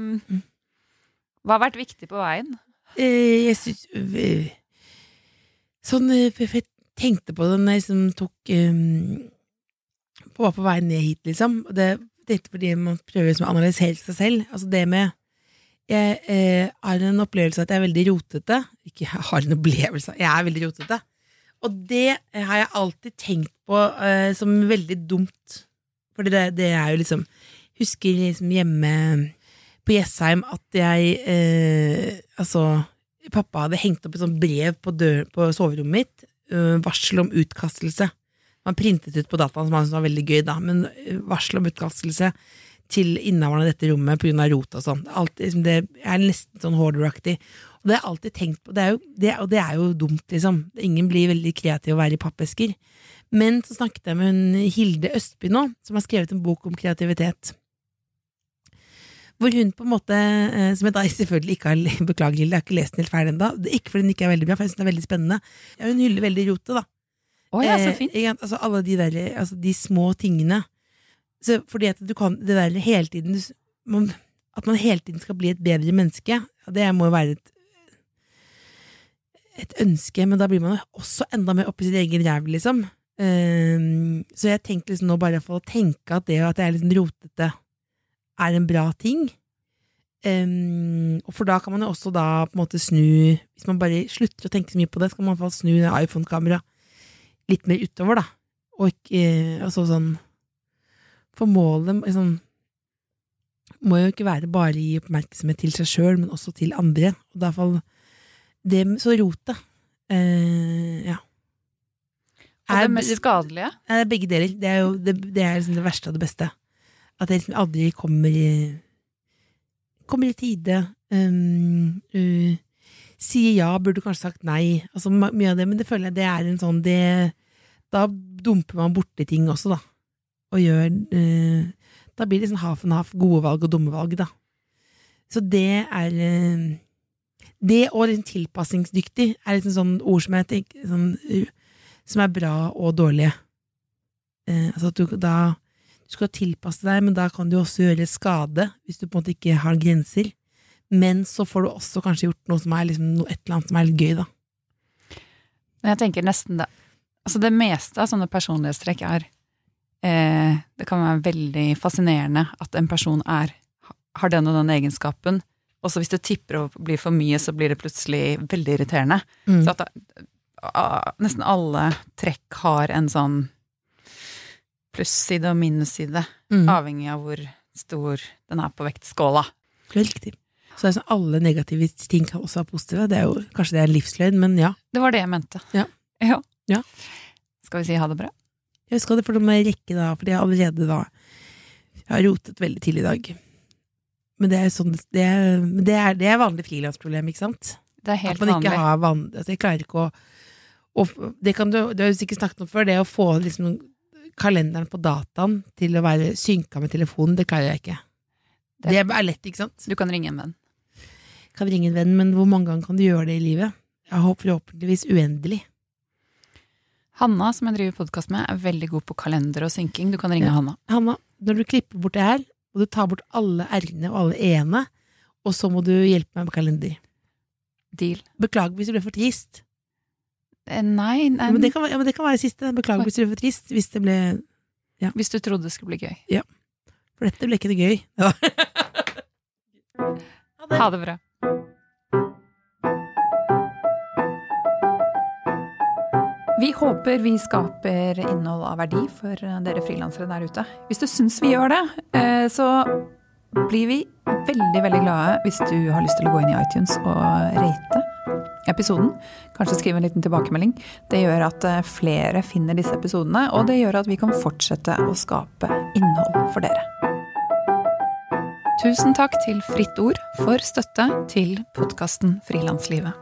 Hva har vært viktig på veien? Eh, jeg syns øh, Sånn for Jeg tenkte på det når jeg liksom tok um, på, Var på vei ned hit, liksom. Det, dette fordi man prøver liksom å analysere seg selv. Altså det med Jeg eh, har en opplevelse at jeg er veldig rotete. Ikke jeg har en opplevelse, jeg er veldig rotete. Og det har jeg alltid tenkt på eh, som veldig dumt. For det, det er jo liksom Husker liksom hjemme på Jessheim at jeg eh, Altså, pappa hadde hengt opp et sånt brev på, dør, på soverommet mitt. eh, varsel om utkastelse. Man printet ut på dataen, som var veldig gøy, da, men eh, varsel om utkastelse til innehaveren av dette rommet pga. rot og sånn. Liksom, det er nesten sånn hoarder-aktig. Og det har jeg alltid tenkt på, det jo, det, og det er jo dumt, liksom. Ingen blir veldig kreativ å være i pappesker. Men så snakket jeg med hun Hilde Østby nå, som har skrevet en bok om kreativitet. Hvor hun på en måte, eh, som jeg da selvfølgelig ikke har Beklager, Hilde, jeg har ikke lest den helt ferdig ennå. Ikke fordi den ikke er veldig bra, for jeg synes den er veldig spennende. Ja, hun hyller veldig rotet, da. Oh, ja, så Eh, fint. Eh, altså alle de der, altså de små tingene. Så fordi at du kan det der hele tiden man, At man hele tiden skal bli et bedre menneske, det må jo være et et ønske, men da blir man også enda mer oppi sin egen ræv, liksom. Um, så jeg tenkte liksom nå bare for å tenke at det at jeg er litt rotete, er en bra ting. Um, og for da kan man jo også da på en måte snu Hvis man bare slutter å tenke så mye på det, så kan man i hvert fall snu iPhone-kameraet litt mer utover, da. Og ikke og så sånn For målet liksom, må jo ikke være bare å gi oppmerksomhet til seg sjøl, men også til andre. Og i hvert fall det med- Så rotet eh, Ja. Og Er- det mest skadelige? Nei, det er begge deler. Det er jo det, det, er liksom det verste av det beste. At jeg liksom aldri kommer i Kommer i tide. Um, uh, sier ja, burde kanskje sagt nei. Altså Mye av det, men det føler jeg det er en sånn det, Da dumper man borti ting også, da. Og gjør eh, Da blir det liksom half and half. Gode valg og dumme valg, da. Så det er eh, Det og liksom tilpasningsdyktig er liksom sånn ord som jeg tenker sånn, uh, som er bra og dårlige. Eh, altså at du da du skal tilpasse deg, men da kan du også gjøre skade hvis du på en måte ikke har grenser. Men så får du også kanskje gjort noe som er liksom et eller annet som er litt gøy, da. Jeg tenker nesten det Altså det meste av sånne personlighetstrekk er eh, Det kan være veldig fascinerende at en person er, har den og den egenskapen. Og så hvis det tipper og blir for mye, så blir det plutselig veldig irriterende. Mm. Så at ah, nesten alle trekk har en sånn plusside og minusside, Mm. avhengig av hvor stor den er på vektskåla. Riktig. Så sånn alle negative ting kan også være positive. Det er jo, kanskje det er livsløgn, men ja. Det var det jeg mente. Ja. ja. Ja. Skal vi si ha det bra? Jeg husker det for å rekke da, fordi jeg allerede da Jeg har rotet veldig til i dag. Men det er sånn Det er, det er, det er vanlig frilansproblem, ikke sant? Det er helt At man ikke vanlig. har van, altså Jeg klarer ikke å, og Det kan du, det har du sikkert snakket om før, det å få liksom kalenderen på dataen til å være synka med telefonen, det klarer jeg ikke. Det- Det er lett, ikke sant? Du kan ringe en venn. Kan ringe en venn, men hvor mange ganger kan du gjøre det i livet? Jeg håper forhåpentligvis uendelig. Hanna, som jeg driver podkast med, er veldig god på kalender og synking. Du kan ringe Ja. Hanna. Hanna, når du klipper bort det her, må du ta bort alle r-ene og alle e-ene, og så må du hjelpe meg med kalender. Deal. Beklager hvis du ble for trist. Eh, Nei, nei Ja, men, det kan, ja, men det kan være siste. Beklager hvis du ble for trist. Hvis det ble hvis du trodde det skulle bli gøy. Ja. For dette ble ikke det gøy. Ja. [laughs] Ha det bra. Vi håper vi skaper innhold av verdi for dere frilansere der ute. Hvis du syns vi gjør det, eh, så blir vi veldig, veldig glade hvis du har lyst til å gå inn i iTunes og rate episoden. Kanskje skrive en liten tilbakemelding. Det gjør at eh, flere finner disse episodene, og det gjør at vi kan fortsette å skape innhold for dere. Tusen takk til Fritt Ord for støtte til podkasten Frilanslivet.